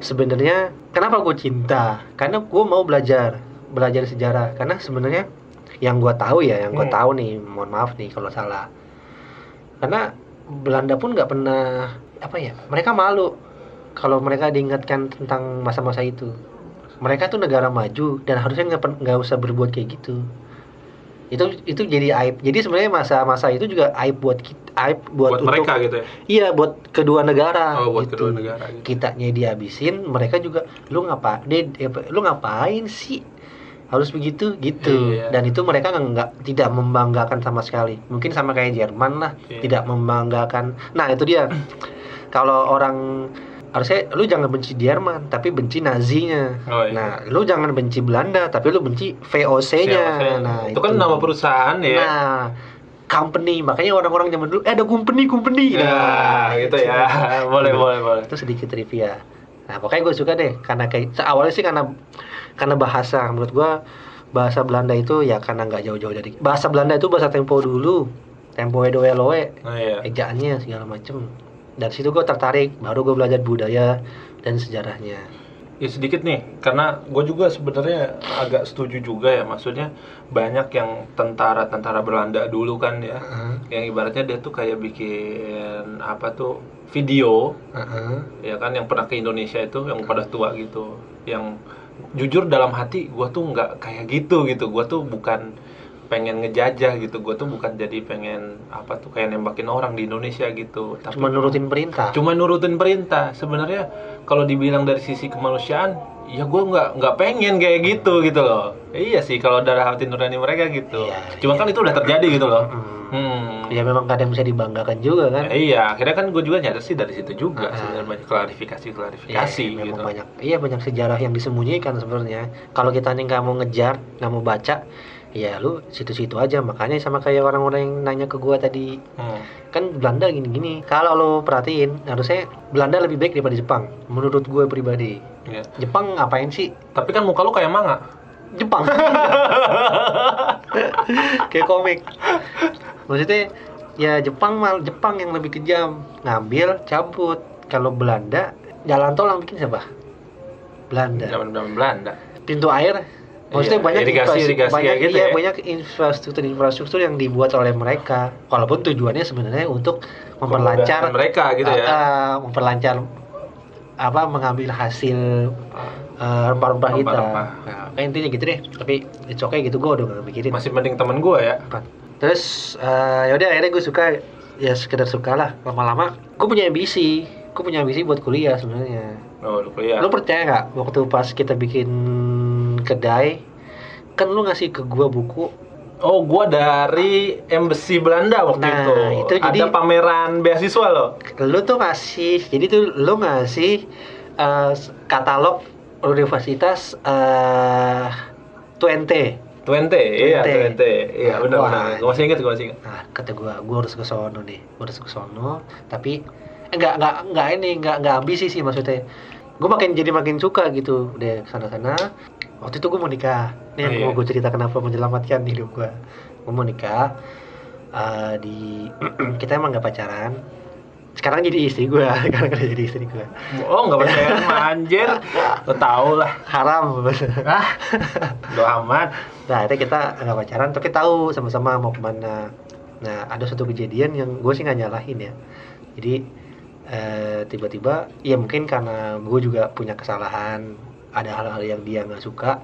sebenarnya kenapa gue cinta? Karena gue mau belajar, belajar sejarah. Karena sebenarnya yang gue tahu ya, yang gue Hmm. tahu nih, mohon maaf nih kalau salah. Karena Belanda pun nggak pernah apa ya, mereka malu kalau mereka diingatkan tentang masa-masa itu. Mereka tuh negara maju dan harusnya nggak nggak usah berbuat kayak gitu. Itu itu jadi aib. Jadi sebenarnya masa-masa itu juga aib buat kita, aib buat, Buat, untuk- mereka gitu ya. Iya, buat kedua negara. Oh, buat gitu. kedua negara gitu. Kitanya dihabisin, mereka juga lu ngapa? Dia, lu ngapain sih? Harus begitu gitu. Iya. Dan itu mereka nggak nggak- tidak membanggakan sama sekali. Mungkin sama kayak Jerman lah, Iya. tidak membanggakan. Nah, itu dia. Kalau orang harusnya lu jangan benci Jerman, tapi benci Nazinya. Oh, iya. Nah, lu jangan benci Belanda, tapi lu benci VOC-nya. VOC. Nah, itu kan nama perusahaan ya. Nah, company. Makanya orang-orang zaman dulu, eh ada company, company. Nah, gitu ya. boleh, boleh, boleh. Itu sedikit trivia. Nah, pokoknya gue suka deh karena kayak awalnya sih karena karena bahasa. Menurut gue bahasa Belanda itu ya karena nggak jauh-jauh dari bahasa Belanda itu bahasa tempo dulu. Tempo edo eloe, Nah, iya. ejaannya segala macem. Dari situ gue tertarik, baru gue belajar budaya dan sejarahnya. Ya sedikit nih, karena gue juga sebenarnya agak setuju juga ya, maksudnya banyak yang tentara-tentara Belanda dulu kan ya, yang ibaratnya dia tuh kayak bikin apa tuh video, Heeh. ya kan yang pernah ke Indonesia itu, yang pada tua gitu, yang jujur dalam hati gue tuh nggak kayak gitu gitu, gue tuh bukan pengen ngejajah gitu, gue tuh bukan jadi pengen apa tuh kayak nembakin orang di Indonesia gitu, tapi Cuma nurutin perintah. cuma nurutin perintah sebenarnya kalau dibilang dari sisi kemanusiaan ya gue nggak nggak pengen kayak gitu gitu loh iya sih kalau dari hati nurani mereka gitu Iya, cuma iya. kan itu udah terjadi gitu loh Hmm. hmm. Ya memang kadang bisa dibanggakan juga kan. Ya, iya akhirnya kan gue juga nyadar sih dari situ juga Ah. sebenarnya banyak klarifikasi Iya, klarifikasi memang gitu banyak. Iya banyak sejarah yang disembunyikan sebenarnya. Kalau kita nih nggak mau ngejar, nggak mau baca, ya lu situ-situ aja. Makanya sama kayak orang-orang yang nanya ke gua tadi, Hmm. kan Belanda gini-gini. Kalau lo perhatiin, harusnya Belanda lebih baik daripada Jepang. Menurut gue pribadi. Iya. Jepang ngapain sih? tapi kan muka lu kayak manga Jepang. kayak komik. Maksudnya ya Jepang mal Jepang yang lebih kejam, ngambil, cabut. Kalau Belanda jalan tol yang bikin siapa? Belanda. zaman Belanda Pintu air. Maksudnya Iya, banyak irigasi- irigasi banyak gitu iya, ya. banyak infrastruktur-infrastruktur yang dibuat oleh mereka. Walaupun tujuannya sebenarnya untuk memperlancar mereka gitu ya Ah, ah, memperlancar apa mengambil hasil eh, rempah-rempah kita. Nah, kayak intinya gitu deh. Tapi it's okay gitu gue udah gak mikirin. masih mending temen gue ya Terus eh, ya udah akhirnya gue suka ya sekedar suka lah lama-lama gue punya ambisi gue punya ambisi buat kuliah sebenarnya oh lu kuliah lu percaya nggak waktu pas kita bikin kedai kan lu ngasih ke gua buku Oh, gua dari embassy Belanda waktu Nah, itu. itu jadi- Ada pameran beasiswa loh. lu tuh ngasih jadi tuh lu ngasih eh, katalog universitas eh Twente Twente, iya Twente. Iya Nah, benar benar. Gue masih inget, gue masih inget. Nah, kata gue, gue harus ke sono nih, gue harus ke sono. Tapi eh, nggak nggak nggak ini nggak nggak ambisi sih maksudnya. Gue makin jadi makin suka gitu deh sana sana. Waktu itu gue mau nikah. Nih yang Oh, iya. mau gue cerita kenapa menyelamatkan hidup gue. Gue mau nikah. eh, di kita emang nggak pacaran. Sekarang jadi istri gue. Sekarang udah jadi istri gue. Oh nggak percaya anjir, lo tau lah. Haram. Ah, do amat. Nah, akhirnya kita nggak pacaran, tapi tahu sama-sama mau ke mana. Nah, ada satu kejadian yang gue sih nggak nyalahin ya. Jadi eh, tiba-tiba, ya mungkin karena gue juga punya kesalahan, ada hal-hal yang dia nggak suka.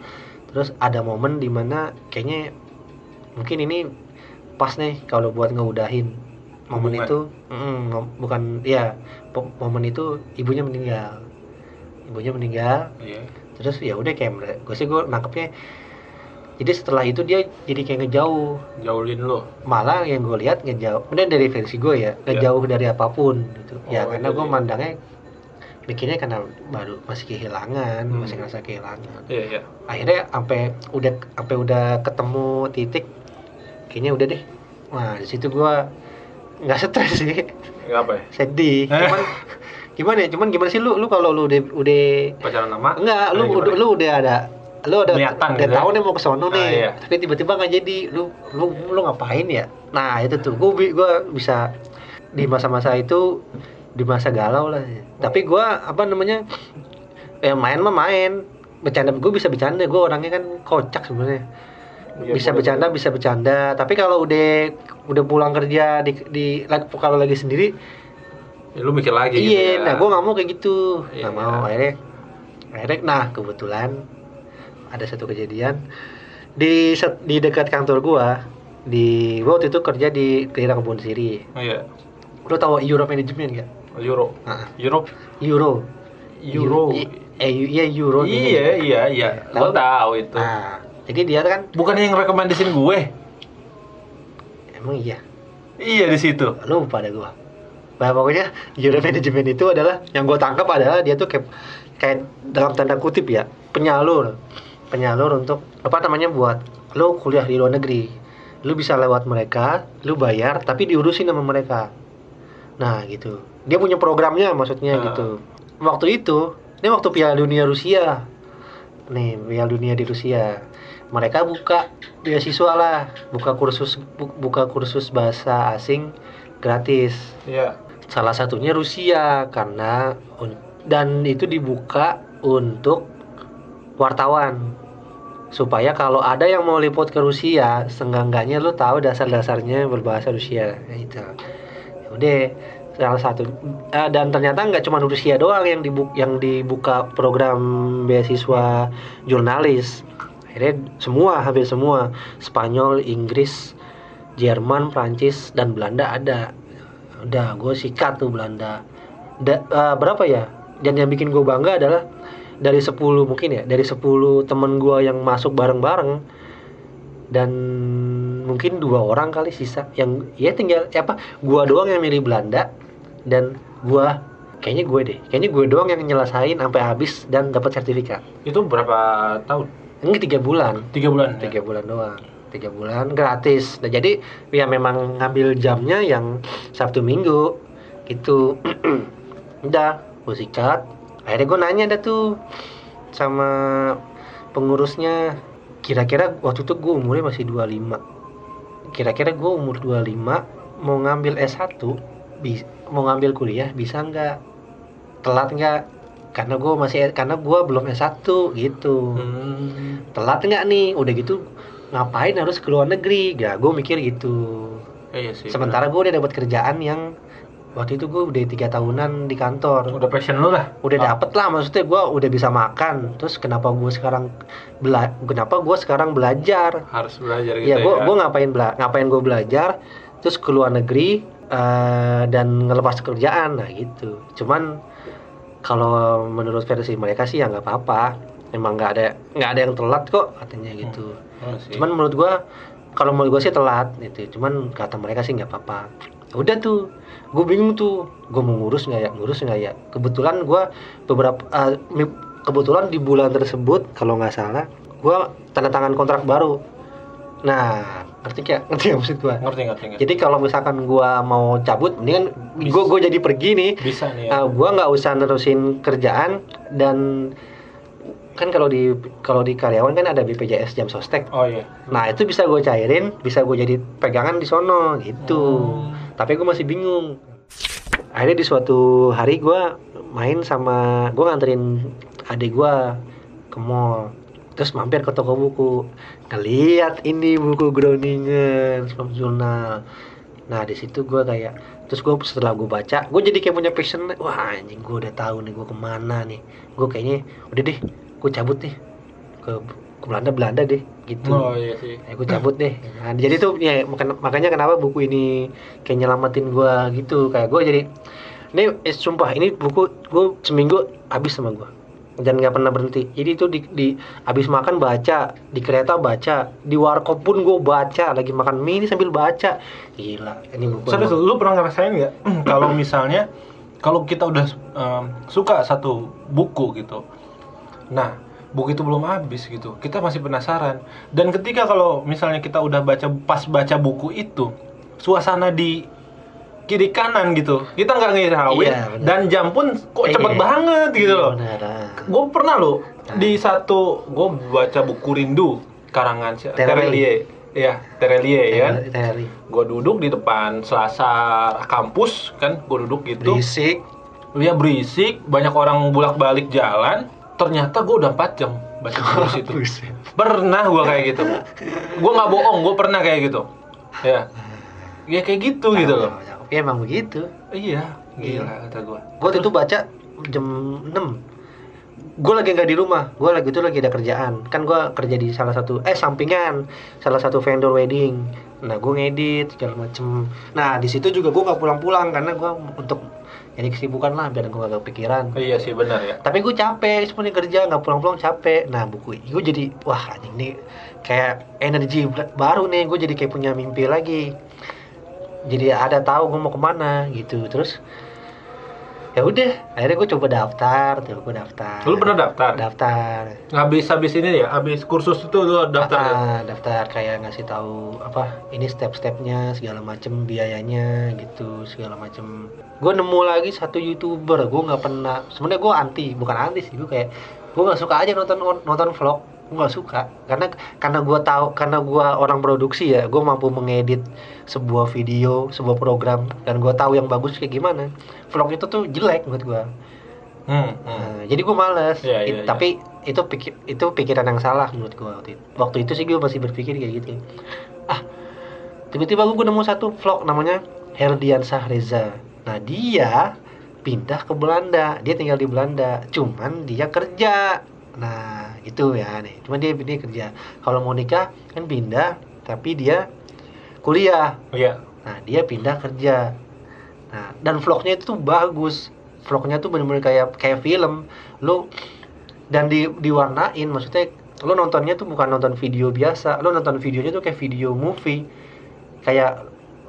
Terus ada momen di mana kayaknya mungkin ini pas nih kalau buat ngeudahin momen Hubungan. itu, mm, bukan ya momen itu ibunya meninggal, ibunya meninggal Iya. terus ya udah kayak gue sih gue nangkepnya jadi setelah itu dia jadi kayak ngejauh Jauhin lo. malah yang gue lihat ngejauh kemudian dari versi gue ya ngejauh dari apa pun gitu ya Oh, karena gue jadi- mandangnya mikirnya karena baru masih kehilangan Hmm. masih ngerasa kehilangan Iya iya. akhirnya sampai udah sampai udah ketemu titik kayaknya udah deh wah di situ gue nggak stres sih Nggak apa ya? sedih Eh. cuman gimana ya cuman gimana sih lu lu kalau lu udah udah Pacaran lama? Enggak, lu Gimana? udah lu udah ada lu udah Niatan udah gitu tahu ya? nih mau ke sono Ah, nih. iya. Tapi tiba-tiba nggak jadi. Lu lu lu ngapain ya? Nah, itu tuh gua gua bisa di masa-masa itu di masa galau lah. Tapi gua apa namanya? Ya main mah main. Bercanda gue bisa bercanda. Gue orangnya kan kocak sebenarnya. Iya, bisa bercanda, bisa bercanda. Tapi kalau udah udah pulang kerja di di kalau lagi sendiri Ya, lu mikir lagi gitu iya, ya. nah gue nggak mau kayak gitu, nggak mau. Akhirnya, akhirnya, nah kebetulan ada satu kejadian di set- di dekat kantor gue, di gua waktu itu kerja di daerah kebun siri. Oh, iya. Lo tau Euro Management gak? Euro. Nah, Europe. Euro. Euro. I- eh, iya Euro. Iya, iya, iya. Gua Tahu? tahu itu. Nah, jadi dia kan, Bukan yang rekomendasiin gue. emang iya. Iya di situ. lupa ada gua nah pokoknya Euro Management itu adalah yang gua tangkap adalah dia tuh kayak kayak dalam tanda kutip ya penyalur penyalur untuk apa namanya buat lo kuliah di luar negeri lu bisa lewat mereka lu bayar tapi diurusin sama mereka nah gitu dia punya programnya maksudnya Ah. gitu. Waktu itu ini waktu Piala Dunia Rusia. Nih Piala Dunia di Rusia. Mereka buka beasiswa lah. Buka kursus bu- buka kursus bahasa asing gratis. Iya. salah satunya Rusia karena dan itu dibuka untuk wartawan. Supaya kalau ada yang mau liput ke Rusia seenggak-enggaknya lu tahu dasar-dasarnya berbahasa Rusia Ya itu udah salah satu eh, dan ternyata nggak cuma Rusia doang yang dibuka yang dibuka program beasiswa jurnalis. Akhirnya semua hampir semua Spanyol Inggris Jerman Prancis dan Belanda ada. Udah gue sikat tuh Belanda. Da- eh, berapa ya? Dan yang bikin gue bangga adalah dari 10 mungkin ya dari 10 temen gue yang masuk bareng-bareng dan mungkin dua orang kali sisa yang ya tinggal ya apa gua doang yang milih Belanda dan gua kayaknya gue deh. Kayaknya gue doang yang nyelesain sampai habis dan dapat sertifikat. Itu berapa tahun? ini tiga bulan. Tiga bulan. ya? tiga bulan doang. Tiga bulan gratis. Nah jadi ya memang ngambil jamnya yang sabtu minggu gitu. Udah gue sikat. Akhirnya gue nanya dah tuh sama pengurusnya. Kira-kira waktu itu gue umurnya masih 25 kira-kira gue umur 25 mau ngambil S1 bi- mau ngambil kuliah bisa nggak telat nggak karena gue masih karena gue belum S1 gitu Hmm. telat nggak nih udah gitu ngapain harus ke luar negeri ya gue mikir gitu Iya sih. sementara gue udah dapat kerjaan yang waktu itu gue udah tiga tahunan di kantor udah passion lu lah. udah Oh. dapet lah maksudnya gue udah bisa makan terus kenapa gue sekarang bela kenapa gue sekarang belajar harus belajar gitu ya ya. gue gue ngapain bela ngapain gue belajar terus ke luar negeri eh, dan ngelepas kerjaan nah gitu. Cuman kalau menurut versi mereka sih ya nggak apa-apa. Emang nggak ada nggak ada yang telat kok katanya gitu. Oh, sih. cuman menurut gua kalau menurut gua sih telat gitu. Cuman kata mereka sih nggak apa-apa. Udah tuh gue bingung tuh. Gue mau ngurus nggak ya ngurus nggak ya. Kebetulan gua beberapa mi- kebetulan di bulan tersebut kalau nggak salah gua tanda tangan kontrak baru. Nah, ngerti gak? Ngerti gak maksud gua? Ngerti ngerti ngerti. Jadi kalau misalkan gua mau cabut, mendingan gua gua jadi pergi nih. Bisa nih ya. Nah, gua nggak usah nerusin kerjaan dan kan kalau di kalau di karyawan kan ada BPJS jam sostek. Oh iya. Nah, itu bisa gue cairin, bisa gue jadi pegangan di sono gitu. Hmm. Tapi gue masih bingung. Akhirnya di suatu hari gua main sama gue nganterin adik gua ke mall. Terus mampir ke toko buku. Ngeliat ini buku Groningen, Swamp Journal. Nah di situ gue kayak terus gue setelah gue baca gue jadi kayak punya passion. Wah anjing gue udah tahu nih gue ke mana nih. Gue kayaknya udah deh gue cabut nih ke ke Belanda Belanda deh gitu. Oh iya sih. ya gue cabut deh. Nah, jadi tuh ya makan- makanya kenapa buku ini kayak nyelamatin gue gitu. Kayak gue jadi ini eh, sumpah ini buku gue seminggu habis sama gue dan nggak pernah berhenti. Jadi itu di, di habis makan baca di kereta baca di warkop pun gue baca lagi makan mie ini sambil baca. Gila ini buku Serius, lu pernah ngerasain nggak? Kalau misalnya kalau kita udah em, suka satu buku gitu, nah buku itu belum habis gitu, kita masih penasaran. Dan ketika kalau misalnya kita udah baca pas baca buku itu, suasana di kiri kanan gitu, kita nggak ngirauin Iya, dan jam pun kok Iya. cepet banget gitu loh. Benar, ah. Gue pernah loh di satu gue baca buku Rindu karangan Terelie. Terelie, ya Terelie ya kan? Gue duduk di depan selasa kampus kan? Gue duduk gitu. Berisik. Dia berisik. Banyak orang bolak balik jalan. Ternyata gue udah 4 jam baca buku Buset. pernah gue kayak gitu. Gue nggak bohong gue pernah kayak gitu. Ya. Ya kayak gitu gitu loh ya emang begitu. Iya gila kata gue gue waktu itu baca jam 6 gue lagi nggak di rumah. Gue lagi itu lagi ada kerjaan. Kan gue kerja di salah satu eh sampingan. Salah satu vendor wedding. Nah gue ngedit segala macem. Nah di situ juga gue nggak pulang-pulang karena gue untuk jadi kesibukan lah biar gue gak kepikiran. Iya sih benar ya. Tapi gue capek sebenarnya kerja nggak pulang-pulang capek. Nah buku gue jadi wah anjing nih. Kayak energi baru nih gue jadi kayak punya mimpi lagi jadi ada tahu gue mau ke mana gitu. Terus ya udah akhirnya gue coba daftar tuh gue daftar. Lu pernah daftar? Daftar. Habis habis ini ya? Habis kursus itu lu daftar ya? Ah, daftar kayak ngasih tahu apa ini step-stepnya segala macem biayanya gitu segala macem. Gue nemu lagi satu youtuber gue nggak pernah sebenarnya gue anti bukan anti sih gue kayak gue nggak suka aja nonton nonton vlog gue nggak suka karena karena gue tahu karena gue orang produksi ya gue mampu mengedit sebuah video sebuah program dan gue tahu yang bagus kayak gimana vlog itu tuh jelek menurut gue hmm, hmm. Nah, jadi gue males. Iya, iya, It- iya. Tapi itu pikir itu pikiran yang salah menurut gue waktu itu. Waktu itu sih gue masih berpikir kayak gitu. Ah, tiba-tiba gue nemu satu vlog namanya Herdiansah Reza. Nah dia pindah ke Belanda. Dia tinggal di Belanda. Cuman dia kerja. Nah itu ya nih. Cuman dia dia kerja. Kalau mau nikah kan pindah. Tapi dia kuliah. iya Nah, dia pindah kerja. Nah, dan vlognya itu tuh bagus. Vlognya tuh bener-bener kayak kayak film. Lu dan di diwarnain maksudnya lu nontonnya tuh bukan nonton video biasa. Lu nonton videonya tuh kayak video movie. Kayak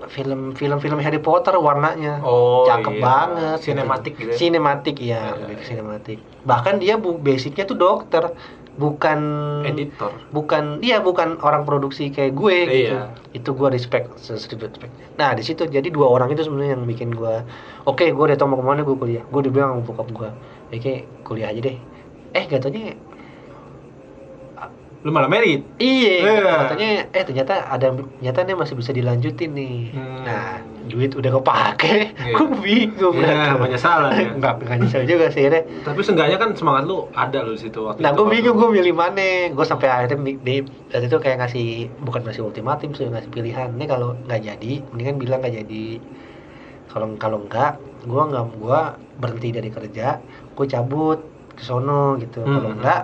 film film film Harry Potter warnanya. Oh, Cakep iya. banget. Sinematik gitu ya? Sinematik ya, ke iya. sinematik. Bahkan dia bu basicnya tuh dokter, bukan editor bukan dia bukan orang produksi kayak gue gitu Iya. itu gue respect seribu respect nah di situ jadi dua orang itu sebenarnya yang bikin gue oke gue udah tau mau ke mana gue kuliah gue dibilang sama bokap gue oke kuliah aja deh eh katanya lu malah merit iya Iya. katanya eh ternyata ada ternyata nih masih bisa dilanjutin nih Hmm. nah duit udah kepake Iya. gue bingung Iya, penyesalan ya. nggak nggak nyesel juga sih akhirnya tapi seenggaknya kan semangat lu ada lu di situ waktu Nah, gue bingung gue milih mana. Gue sampai akhirnya di waktu itu kayak ngasih bukan ngasih ultimatum sih ngasih pilihan. Ini kalau nggak jadi, mendingan bilang nggak jadi. Kalau kalau nggak, gue nggak gue berhenti dari kerja, gue cabut ke sono gitu. Hmm. Kalau nggak,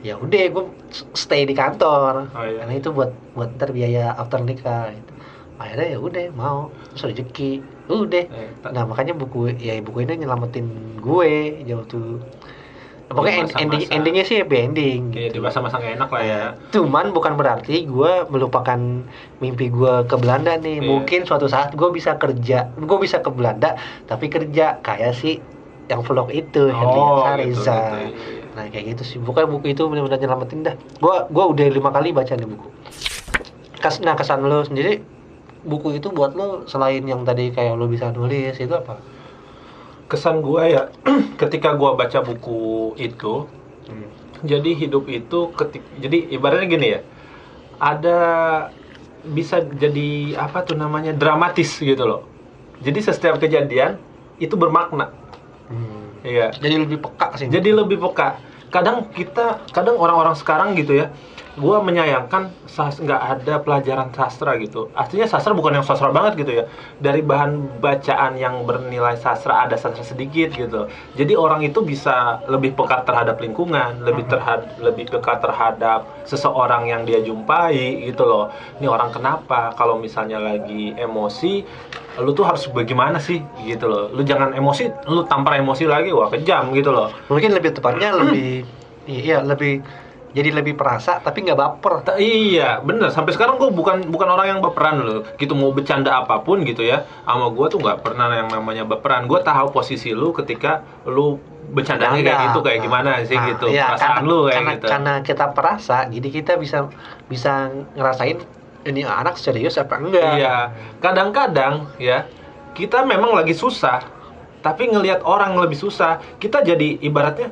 ya udah gue stay di kantor. Oh, iya. Karena itu buat buat ntar biaya after nikah. Gitu. Akhirnya ya udah mau, terus rezeki, udah. Eh, Nah makanya buku ya buku ini nyelamatin gue jauh tuh. Pokoknya end- masa-masa. ending endingnya sih happy ending. Gitu. di masa-masa nggak enak lah ya. Cuman bukan berarti gue melupakan mimpi gue ke Belanda nih. Iya. Mungkin suatu saat gue bisa kerja, gue bisa ke Belanda, tapi kerja kayak si yang vlog itu, Oh, Sariza. gitu, gitu, iya, iya. Nah kayak gitu sih. Pokoknya buku itu benar-benar nyelamatin dah. Gue gua udah lima kali baca nih buku. Kes, nah kesan lo sendiri buku itu buat lo selain yang tadi kayak lo bisa nulis itu apa? kesan gua ya ketika gua baca buku itu Hmm. jadi hidup itu ketik jadi ibaratnya gini ya ada bisa jadi apa tuh namanya dramatis gitu loh jadi setiap kejadian itu bermakna Hmm. iya Jadi lebih peka sih. jadi lebih peka kadang kita kadang orang-orang sekarang gitu ya gua menyayangkan sas nggak ada pelajaran sastra gitu. Artinya sastra bukan yang sastra banget gitu ya. Dari bahan bacaan yang bernilai sastra ada sastra sedikit gitu. Jadi orang itu bisa lebih peka terhadap lingkungan lebih terhad lebih peka terhadap seseorang yang dia jumpai gitu loh. Ini orang kenapa? Kalau misalnya lagi emosi lu tuh harus bagaimana sih gitu loh. Lu jangan emosi lu tampar emosi lagi wah kejam gitu loh. Mungkin lebih tepatnya lebih iya lebih jadi lebih perasa tapi nggak baper. Ta- Iya, bener. Sampai sekarang gue bukan bukan orang yang baperan loh. Gitu mau bercanda apa pun gitu ya, sama gue tuh nggak pernah yang namanya baperan. Gue tahu posisi lu ketika lu bercandanya kayak gitu, kayak gimana sih Nah, gitu. iya, Perasaan karena, lu kayak karena, gitu. Karena kita perasa, jadi kita bisa bisa ngerasain ini anak serius apa enggak. Iya, kadang-kadang ya kita memang lagi susah, tapi ngelihat orang lebih susah, kita jadi ibaratnya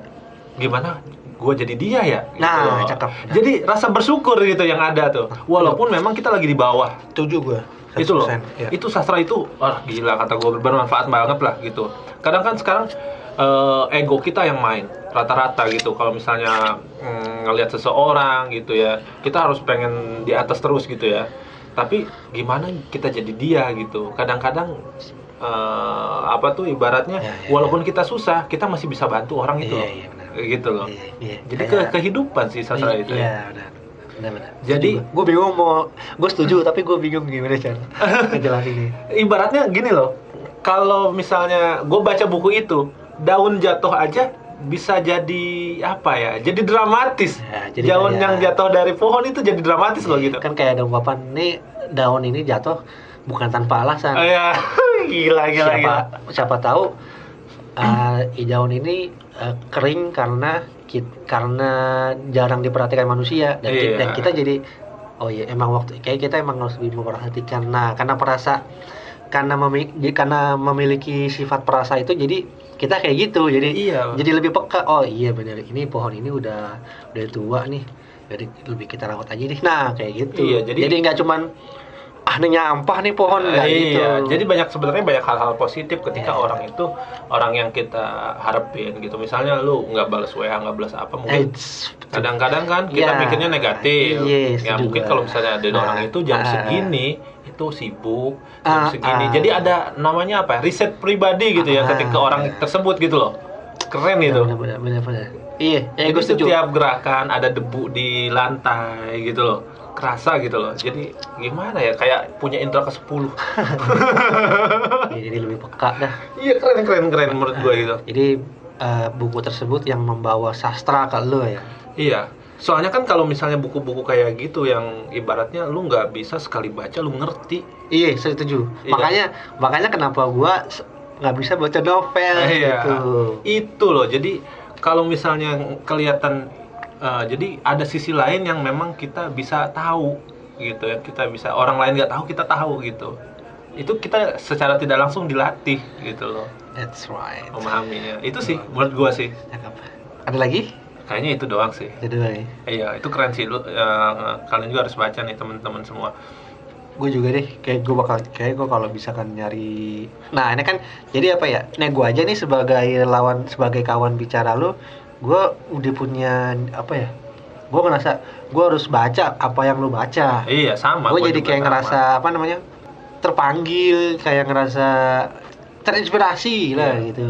gimana? Gue jadi dia ya. gitu Nah, loh. cakep. Jadi rasa bersyukur gitu yang ada tuh, walaupun memang kita lagi di bawah. Setuju gue. itu loh 100%, ya. itu sastra itu wah gila kata gue bermanfaat banget lah gitu kadang kan sekarang eh, ego kita yang main rata-rata gitu kalau misalnya mm, ngelihat seseorang gitu ya kita harus pengen di atas terus gitu ya tapi gimana kita jadi dia gitu kadang-kadang eh, apa tuh ibaratnya Ya, ya, walaupun kita susah kita masih bisa bantu orang itu Iya, loh. Iya, benar. gitu loh Iya, iya. jadi Kayak- ke kehidupan sih sastra Iya, itu Iya, ya. benar. Benar-benar. Jadi- gue bingung mau gue setuju tapi gue bingung gimana cara ngejelasinnya. ibaratnya gini loh kalau misalnya gue baca buku itu daun jatuh aja bisa jadi apa ya jadi dramatis Ya, jadi daun yang jatuh dari pohon itu jadi dramatis loh gitu Kan kayak ada ungkapan nih daun ini jatuh bukan tanpa alasan. Oh, ya gila gila siapa gila siapa tahu uh, daun ini uh, kering karena kit- karena jarang diperhatikan manusia dan, ki- Iya. dan kita jadi oh iya emang waktu kayak kita emang harus lebih memperhatikan nah karena perasa karena memiliki karena memiliki sifat perasa itu jadi kita kayak gitu jadi Iya. jadi lebih peka oh iya benar ini pohon ini udah udah tua nih jadi lebih kita rawat aja deh nah kayak gitu Iya, jadi- jadi nggak cuman ah ini nyampah nih pohon gitu iya jadi banyak sebenarnya banyak hal-hal positif ketika Iya. orang itu orang yang kita harapin gitu misalnya lu nggak balas wa nggak balas apa mungkin Eits, kadang-kadang kan kita Ya. mikirnya negatif Yes, ya juga. mungkin kalau misalnya ada Ah, orang itu jam ah. segini itu sibuk jam Ah, segini ah. jadi ada namanya apa ya, riset pribadi gitu ya Ah, ketika orang ya. tersebut gitu loh keren itu benar benar benar iya ya jadi gue setuju setiap gerakan ada debu di lantai gitu loh kerasa gitu loh. Jadi gimana ya? Kayak punya indera ke 10 Iya, jadi lebih peka dah. Iya keren keren keren menurut gue gitu. Jadi eh, buku tersebut yang membawa sastra ke lo ya? Iya, soalnya kan kalau misalnya buku-buku kayak gitu yang ibaratnya lu nggak bisa sekali baca lu ngerti. iya saya setuju. Iya. makanya makanya kenapa gua nggak bisa baca novel Iya. gitu. Itu loh. Jadi kalau misalnya kelihatan eh, jadi ada sisi lain yang memang kita bisa tahu gitu ya. Kita bisa orang lain nggak tahu kita tahu gitu. Itu kita secara tidak langsung dilatih gitu loh that's right memahaminya. Itu sih menurut gua sih. Cakep. ada lagi Kayaknya itu doang sih. ada dua ya Iya, itu keren sih lu. eh, kalian juga harus baca nih teman-teman semua. gue juga deh kayak gue bakal kayak gue kalau bisa kan nyari nah ini kan jadi apa ya nah gue aja nih sebagai lawan sebagai kawan bicara lu gue udah punya apa ya gue ngerasa gue harus baca apa yang lu baca Iya, sama. gue jadi kayak sama. ngerasa apa namanya terpanggil kayak ngerasa terinspirasi lah Iya. gitu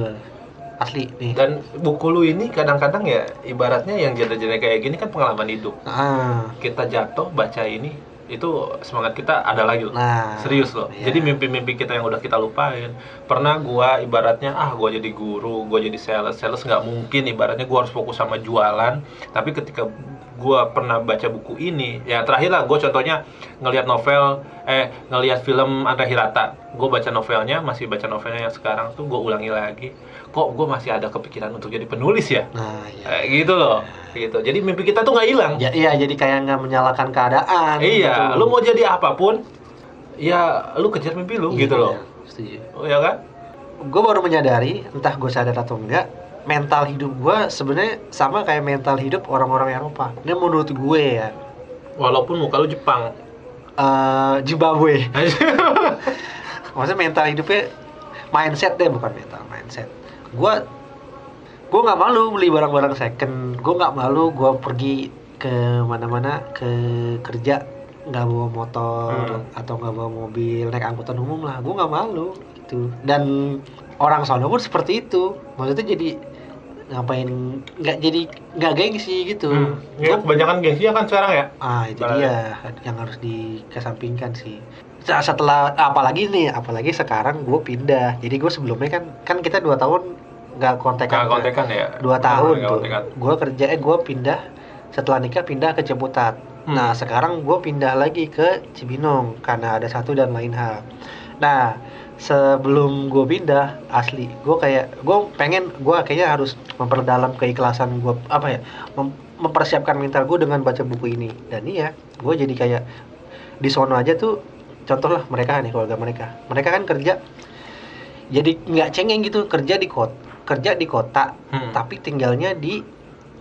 asli nih Dan buku lu ini kadang-kadang ya ibaratnya yang genre-genre kayak gini kan pengalaman hidup. ah Kita jatuh baca ini itu semangat kita ada lagi loh. nah Serius loh. iya. Jadi mimpi-mimpi kita yang udah kita lupain. Pernah gua ibaratnya ah gua jadi guru, gua jadi sales. Sales nggak mungkin ibaratnya gua harus fokus sama jualan. Tapi ketika gue pernah baca buku ini ya terakhir lah gue contohnya ngelihat novel eh ngelihat film Andra Hirata gue baca novelnya masih baca novelnya yang sekarang tuh gue ulangi lagi kok gue masih ada kepikiran untuk jadi penulis ya Nah, iya. Eh, gitu loh gitu jadi mimpi kita tuh nggak hilang Ya, iya, jadi kayak nggak menyalahkan keadaan. iya gitu. lu mau jadi apa pun ya lu kejar mimpi lu Iya, gitu loh iya, Setuju. oh, ya kan Gue baru menyadari, entah gue sadar atau enggak, mental hidup gue sebenarnya sama kayak mental hidup orang-orang Eropa. Ini menurut gue ya, walaupun muka lu Jepang eh Zimbabwe. Maksudnya mental hidupnya mindset deh, bukan mental mindset. Gue gue nggak malu beli barang-barang second. Gue nggak malu gue pergi ke mana-mana ke kerja nggak bawa motor Hmm. atau nggak bawa mobil naik angkutan umum lah gue nggak malu gitu dan orang sono pun seperti itu maksudnya jadi ngapain nggak jadi nggak gengsi gitu Hmm. Ya, Gua- kebanyakan gengsi kan sekarang ya Ah itu Balanya. dia yang harus dikesampingkan sih. Sa- Setelah apalagi nih, apalagi sekarang gue pindah. Jadi gue sebelumnya kan kan kita dua tahun nggak kontekan. Nggak kontekan ya Dua tahun tuh. Gue kerja, eh gue pindah setelah nikah pindah ke Ciputat. Hmm. Nah sekarang gue pindah lagi ke Cibinong karena ada satu dan lain hal. Nah sebelum gue pindah asli gue kayak gue pengen gue kayaknya harus memperdalam keikhlasan gue apa ya mem- mempersiapkan mental gue dengan baca buku ini dan iya gue jadi kayak di sono aja tuh contoh lah mereka nih keluarga mereka mereka kan kerja jadi nggak cengeng gitu kerja di kota kerja di kota Hmm. tapi tinggalnya di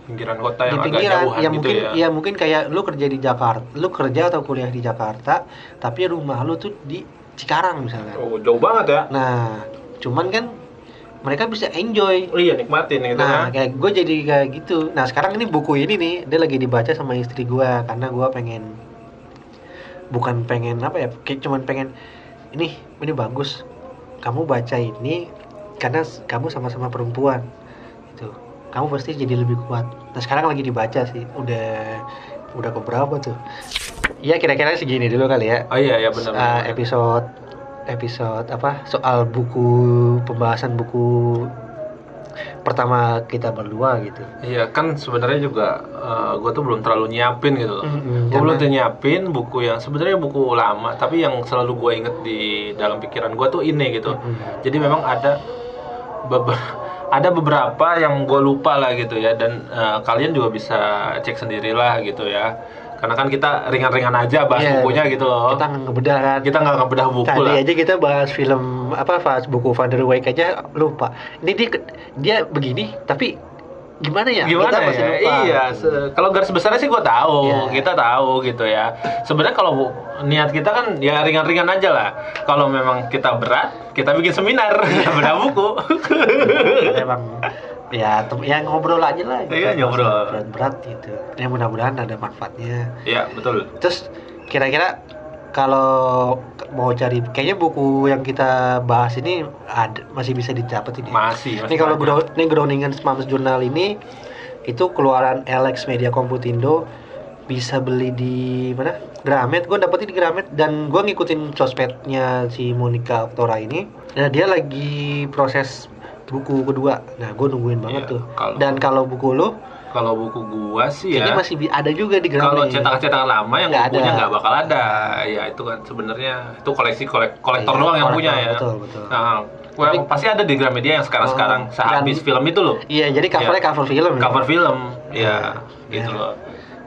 pinggiran kota di yang agak pinggiran jauhan ya gitu mungkin ya. ya mungkin kayak lu kerja di Jakarta lu kerja atau kuliah di Jakarta tapi rumah lu tuh di Cikarang misalnya Oh, jauh banget ya. nah cuman kan mereka bisa enjoy Oh iya, nikmatin gitu nah kan. kayak gue jadi kayak gitu nah sekarang ini buku ini nih dia lagi dibaca sama istri gue karena gue pengen bukan pengen apa ya kayak cuman pengen ini ini bagus. Kamu baca ini karena kamu sama-sama perempuan. Itu kamu pasti jadi lebih kuat. Nah sekarang lagi dibaca sih. Udah udah keberapa tuh? Ya kira-kira segini dulu kali ya. Oh iya, ya benar. Uh, benar. episode episode apa? Soal buku pembahasan buku pertama kita berdua gitu Iya, kan sebenarnya juga gue tuh belum terlalu nyiapin gitu loh. Mm-mm, Gue belum tuh nyiapin buku yang sebenarnya buku lama, tapi yang selalu gue inget di dalam pikiran gue tuh ini gitu. Mm-mm. Jadi memang ada beber- ada beberapa yang gue lupa lah gitu ya, dan eh, kalian juga bisa cek sendirilah gitu ya. Karena kan kita ringan-ringan aja bahas Iya, bukunya gitu loh. kita nggak ngebedah kan Kita nggak ngebedah buku tadi lah. aja kita bahas film apa bahas buku Van der Weyck aja lupa ini dia dia begini tapi gimana ya gimana kita masih ya? lupa Iya, kalau garis besarnya sih gue tahu, Iya. kita tahu gitu ya. Sebenarnya kalau niat kita kan ya ringan-ringan aja lah. Kalau memang kita berat, kita bikin seminar, beda buku. ya tem- ya ngobrol aja lah gitu. Iya, ngobrol. berat-berat gitu ya mudah-mudahan ada manfaatnya ya betul. Terus kira-kira kalau mau cari kayaknya buku yang kita bahas ini ada masih bisa didapat ini. Masih. Ini kalau ini Groningen Moms Journal ini itu keluaran Alex Media Komputindo bisa beli di mana? Gramet. Gue dapetnya di Gramet dan gue ngikutin sosmednya si Monica Oktora ini. Nah dia lagi proses buku kedua. Nah gue nungguin banget Iya, tuh. kalau- Dan kalau buku lo Kalau buku gua sih kayaknya ya. masih ada juga di Gramet. Kalau cetakan-cetakan lama yang Nggak bukunya nggak bakal ada. Ya itu kan sebenarnya itu koleksi kolek kolektor Iya, doang yang punya ya. betul, betul. Nah, well, Tapi- pasti ada di Gramedia yang sekarang-sekarang Oh, sehabis film itu loh. Iya, jadi covernya Iya. cover film. ya? cover film ya Ya. gitu Ya. loh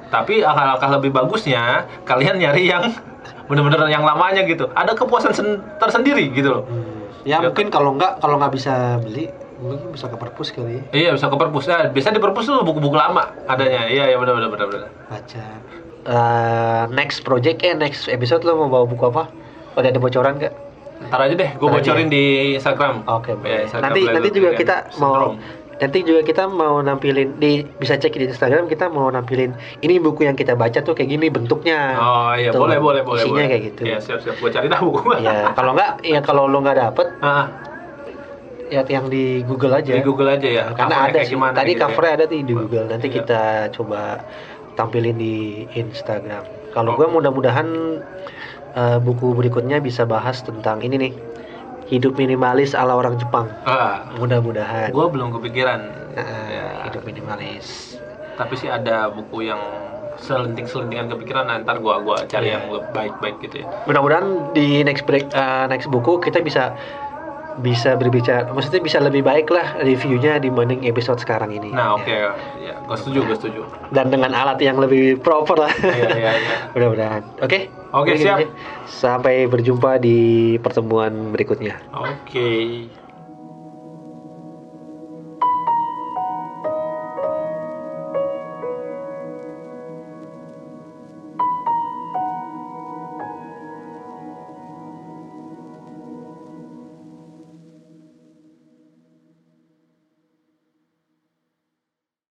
tapi alangkah lebih bagusnya kalian nyari yang bener-bener yang lamanya gitu ada kepuasan sen- tersendiri gitu loh Hmm. Ya Ya. mungkin kalau nggak kalau nggak bisa beli, mungkin bisa ke perpus kali ya. iya bisa ke perpus nah, bisa di perpus tuh buku-buku lama adanya iya iya benar benar benar benar Baca. Eh, next project eh next episode lo mau bawa buku apa? Udah ada bocoran nggak? ntar aja deh gue aja bocorin di Instagram Oke. Ya, boleh. Instagram nanti nanti juga kita mau nanti juga kita mau nampilin di bisa cek di Instagram kita mau nampilin ini buku yang kita baca tuh kayak gini bentuknya. oh iya Tuh, boleh boleh boleh Isinya boleh. kayak gitu. iya siap siap gue cari dah buku Ya kalau nggak ya kalau lo nggak dapet ah, ya yang di Google aja. di Google aja ya karena ada sih. gimana tadi gitu ya. covernya ada di Google nanti Iya. kita coba tampilin di Instagram kalau Oh. gue mudah-mudahan eh, buku berikutnya bisa bahas tentang ini nih hidup minimalis ala orang Jepang ah mudah-mudahan gue belum kepikiran Eh, Ya. hidup minimalis tapi sih ada buku yang selenting-selentingan kepikiran nah, ntar gua gua cari Iya. yang baik-baik gitu ya mudah-mudahan di next break eh, next buku kita bisa bisa berbicara maksudnya bisa lebih baik lah reviewnya dibanding episode sekarang ini. Nah oke. Ya. Gua setuju gua setuju. Dan dengan alat yang lebih proper lah. Iya iya iya. Mudah-mudahan. Oke? Oke, Mungkin siap. sampai berjumpa di pertemuan berikutnya. Oke